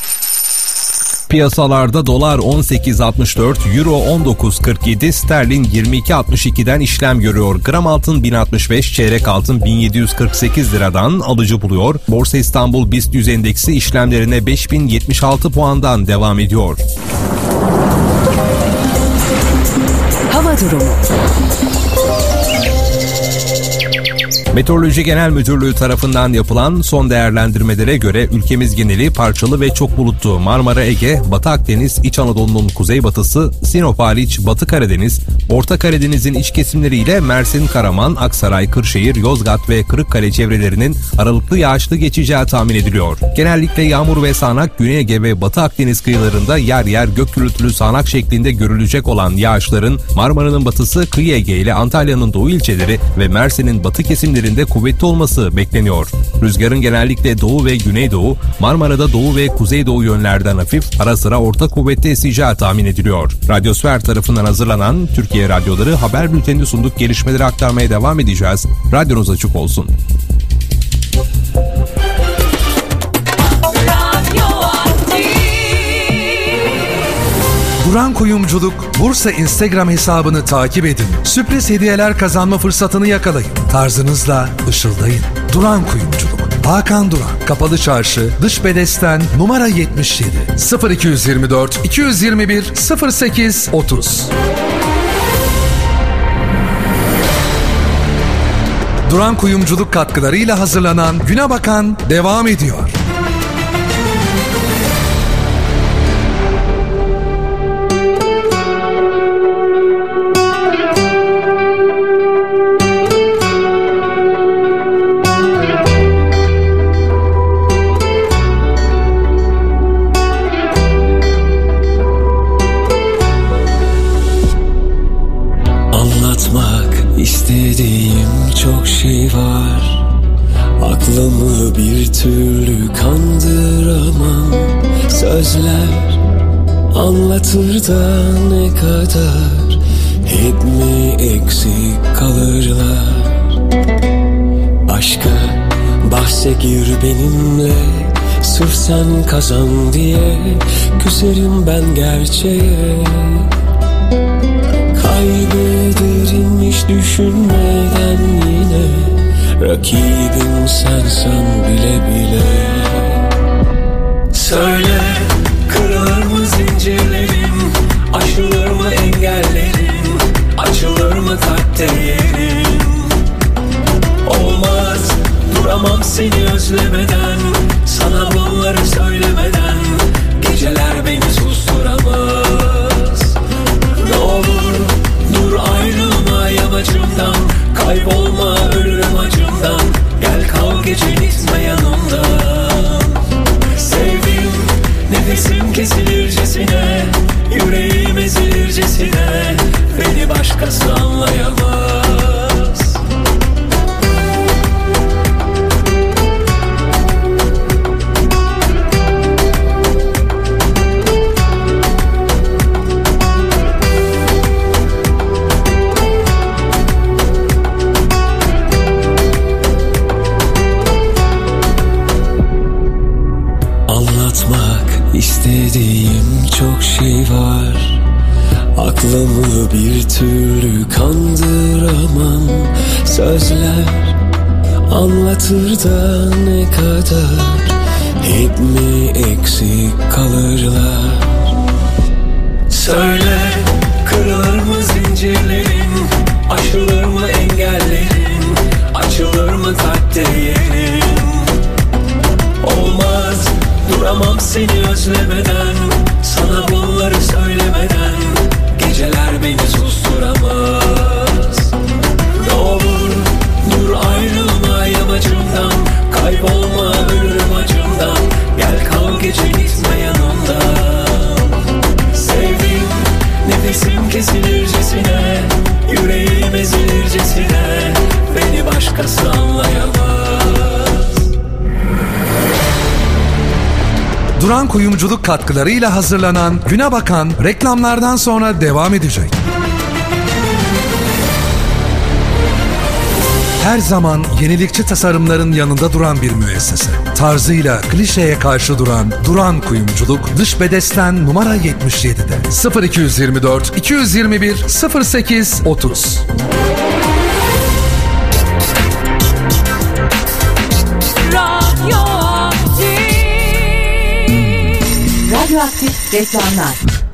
Piyasalarda dolar 18.64, euro 19.47, sterlin 22.62'den işlem görüyor. Gram altın 1065, çeyrek altın 1748 liradan alıcı buluyor. Borsa İstanbul BIST 100 endeksi işlemlerine 5076 puandan devam ediyor. Hava durumu. Meteoroloji Genel Müdürlüğü tarafından yapılan son değerlendirmelere göre ülkemiz geneli parçalı ve çok bulutlu Marmara Ege, Batı Akdeniz, İç Anadolu'nun kuzeybatısı, Sinop hariç Batı Karadeniz, Orta Karadeniz'in iç kesimleriyle Mersin, Karaman, Aksaray, Kırşehir, Yozgat ve Kırıkkale çevrelerinin aralıklı yağışlı geçeceği tahmin ediliyor. Genellikle yağmur ve sağanak Güney Ege ve Batı Akdeniz kıyılarında yer yer gök gürültülü sağanak şeklinde görülecek olan yağışların Marmara'nın batısı, Kıyı Ege ile Antalya'nın doğu ilçeleri ve Mersin'in batı kesimlerinde kuvvetli olması bekleniyor. Rüzgarın genellikle doğu ve güneydoğu, Marmara'da doğu ve kuzeydoğu yönlerden hafif, ara sıra orta kuvvetli eseceği tahmin ediliyor. Radyosfer tarafından hazırlanan Türkiye Radyoları haber bültenini sunduk gelişmeleri aktarmaya devam edeceğiz. Radyonuz açık olsun. Duran Kuyumculuk Bursa Instagram hesabını takip edin. Sürpriz hediyeler kazanma fırsatını yakalayın. Tarzınızla ışıldayın. Duran Kuyumculuk. Hakan Duran. Kapalı Çarşı, Dış Bedesten, numara 77. 0224 221 08 30. Duran Kuyumculuk katkılarıyla hazırlanan Güne Bakan devam ediyor. İstediğim çok şey var. Aklımı bir türlü kandıramam. Sözler anlatır da ne kadar? Hep mi eksik kalırlar? Aşka bahse gir benimle. Sırf sen kazan diye Küserim ben gerçeğe Düşünmeden yine Rakibim sensen bile bile. Söyle kırılır mı zincirlerim Aşılır mı engellerim Açılır mı kalpte yerim Olmaz duramam seni özlemeden Sana bunları söylemeden Geceler beni susturamaz yamacımdan Kaybolma ölürüm acımdan. Gel kal gece gitme yanımdan Sevdim nefesim kesilircesine Yüreğim ezilircesine Beni başkası anlayamaz Sözler anlatır da ne kadar. Hep mi eksik kalırlar? Söyle kırılır mı zincirlerin Aşılır mı engellerin? Açılır mı yerin Olmaz duramam seni özlemeden. Sana bunları söylemeden. Geceler beni susturamaz Duran Kuyumculuk katkılarıyla hazırlanan Güne Bakan reklamlardan sonra devam edecek. Her zaman yenilikçi tasarımların yanında duran bir müessese. Tarzıyla klişeye karşı duran Duran Kuyumculuk dış bedesten numara 77'de 0224 221 08 30. Radyoaktif reklamlar.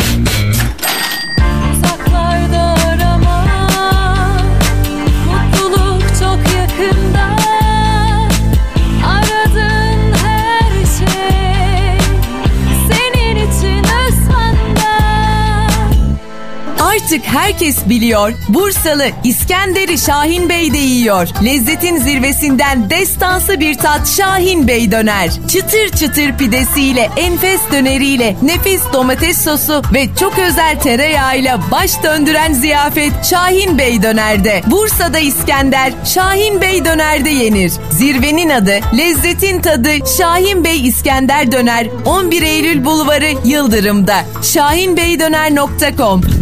Artık herkes biliyor. Bursalı İskender'i Şahin Bey de yiyor. Lezzetin zirvesinden destansı bir tat Şahin Bey döner. Çıtır çıtır pidesiyle, enfes döneriyle, nefis domates sosu ve çok özel tereyağıyla baş döndüren ziyafet Şahin Bey dönerde. Bursa'da İskender, Şahin Bey dönerde yenir. Zirvenin adı, lezzetin tadı Şahin Bey İskender Döner 11 Eylül Bulvarı Yıldırım'da. şahinbeydöner.com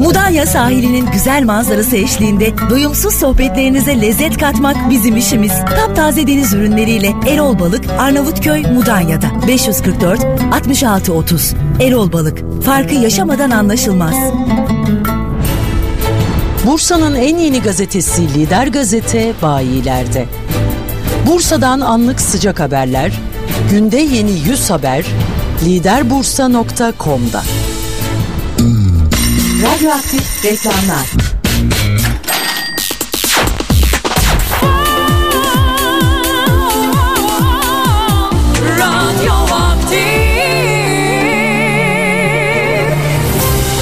Mudanya sahilinin güzel manzarası eşliğinde doyumsuz sohbetlerinize lezzet katmak bizim işimiz. Taptaze deniz ürünleriyle Erol Balık, Arnavutköy, Mudanya'da 544 66 30. Erol Balık, farkı yaşamadan anlaşılmaz. Bursa'nın en yeni gazetesi Lider Gazete bayilerde. Bursa'dan anlık sıcak haberler, günde yeni 100 haber, liderbursa.com'da. Radyoaktif reklamlar.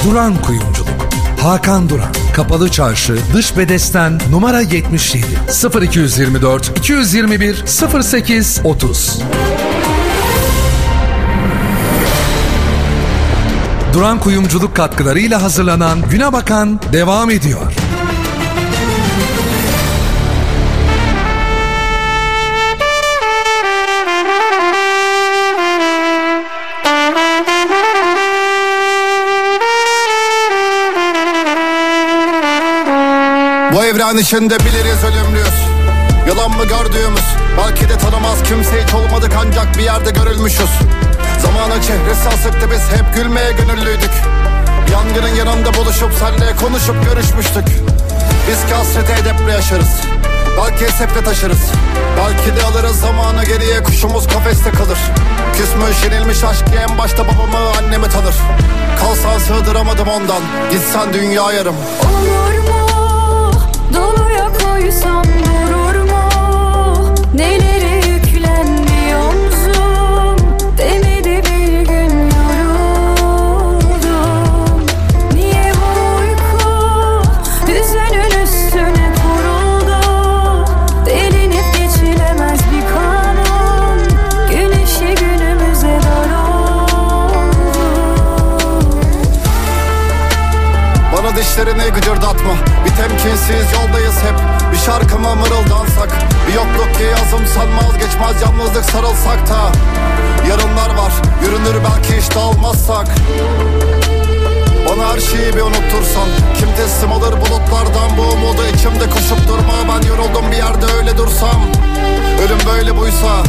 Duran Kuyumculuk. Hakan Duran. Kapalı Çarşı, Dış Bedesten, numara 77. 0224 221 08 30. Duran Kuyumculuk katkılarıyla hazırlanan Güne Bakan devam ediyor. Bu evren içinde biliriz ölümlüyüz Yalan mı gördüğümüz Belki de tanımaz kimse hiç olmadık ancak bir yerde görülmüşüz Zamanın çehresi asıktı biz hep gülmeye gönüllüydük. Yangının yanında buluşup senle konuşup görüşmüştük. Biz ki hasreti edeple yaşarız. Belki hesapla taşırız. Belki de alırız zamanı geriye. Kuşumuz kafeste kalır. Küsmüş yenilmiş aşk en başta babamı annemi tanır. Kalsan sığdıramadım ondan. Gitsen dünya yarım. Olur mu? Doluya koysam durur mu? Neleri Dişlerini gıcırdatma. Bir temkinsiz yoldayız hep. Bir şarkıma mırıldansak. Bir yokluk ki yazım sanmaz geçmez Yalnızlık sarılsak da. Yarınlar var yürünür belki hiç dağılmazsak Bana her şeyi bir unuttursan. Kim teslim alır bulutlardan Bu umudu? İçimde koşup durma Ben yoruldum bir yerde öyle dursam. Ölüm böyle buysa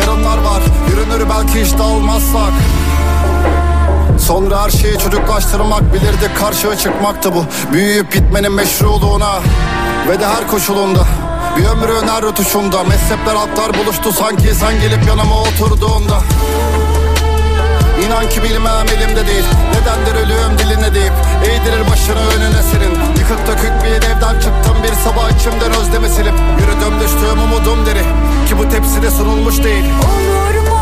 Yarınlar var yürünür belki hiç dağılmazsak Sonra her şeyi çocuklaştırmak bilirdik karşıya çıkmaktı bu. Büyüyüp gitmenin meşruluğuna Ve de her koşulunda. Bir ömrün her rötuşunda Mezhepler altlar buluştu sanki. Sen gelip yanıma oturduğunda. İnan ki bilmem elimde değil Nedendir ölüm diline deyip Eğdirir başını önüne senin. Yıkık dökük bir evden çıktım Bir sabah içimden özlemi silip. Yürüdüm düştüğüm umudum deri Ki bu tepside sunulmuş değil. Olur mu?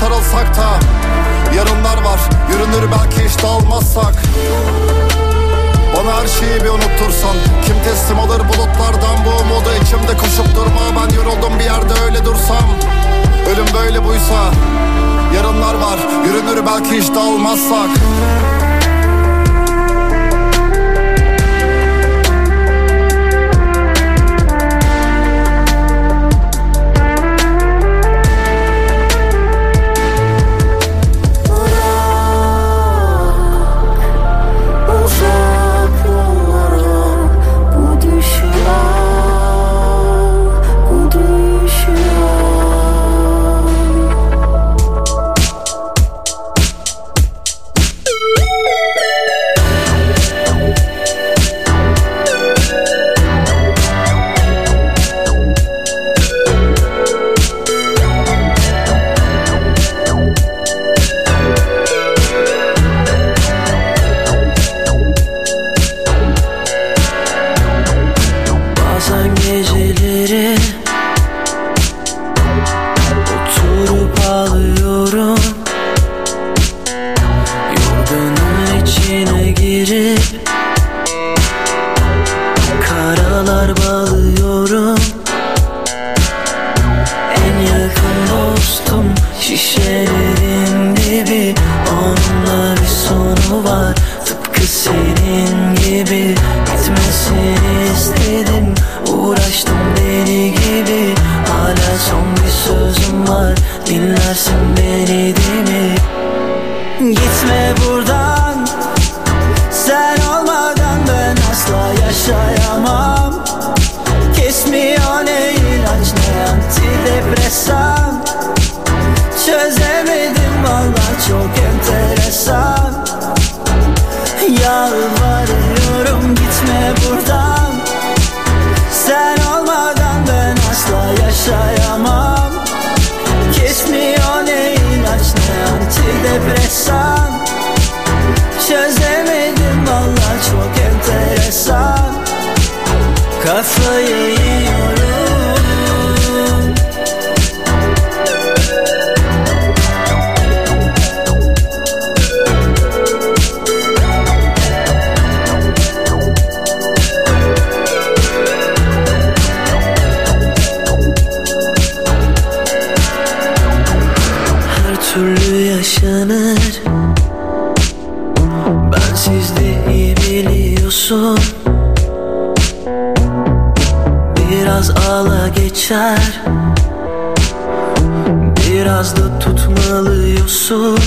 Sarılsak da Yarınlar var. Yürünür belki hiç dağılmazsak Bana her şeyi bir unuttursan Kim teslim alır bulutlardan Bu umudu? İçimde koşup durma. Ben yoruldum bir yerde öyle dursam. Ölüm böyle buysa Yarınlar var. Yürünür belki hiç dağılmazsak 把所有。geçer. Biraz da tutmalıyorsun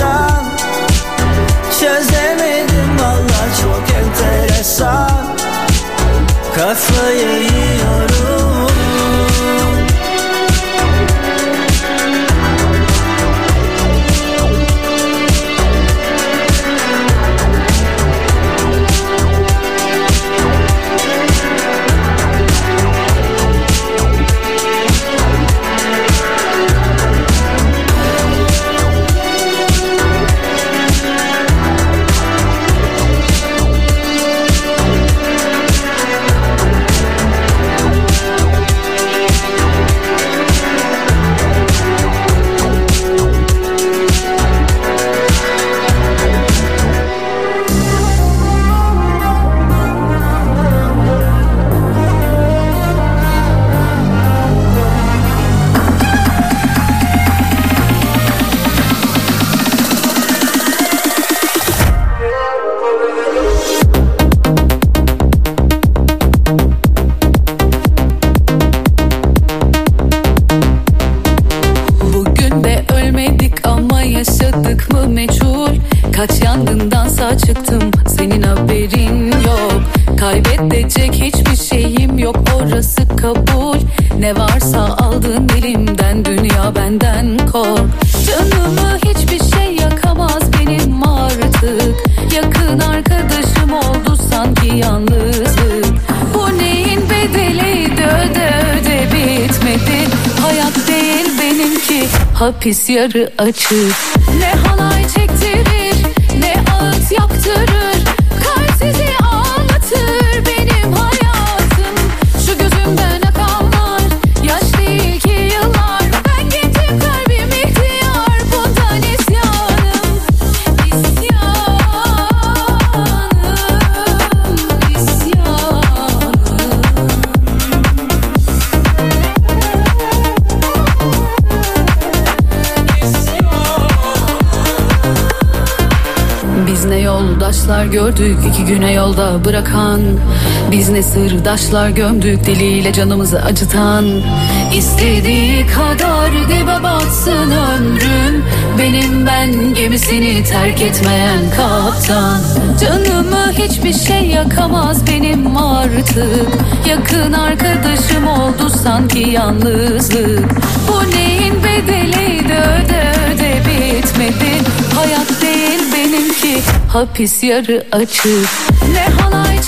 enteresan Çözemedim valla çok enteresan. Kafayı yiyorum. hapis yarı açık. döktük iki güne yolda bırakan. Biz ne sırdaşlar gömdük diliyle canımızı acıtan. İstediği kadar dibe batsın ömrüm Benim ben gemisini terk etmeyen kaptan. Canımı hiçbir şey yakamaz benim artık. Yakın arkadaşım oldu sanki yalnızlık. Bu neyin bedeliydi öde öde bitmedi. Hayat değil benimki hapis yarı açık. Ne halay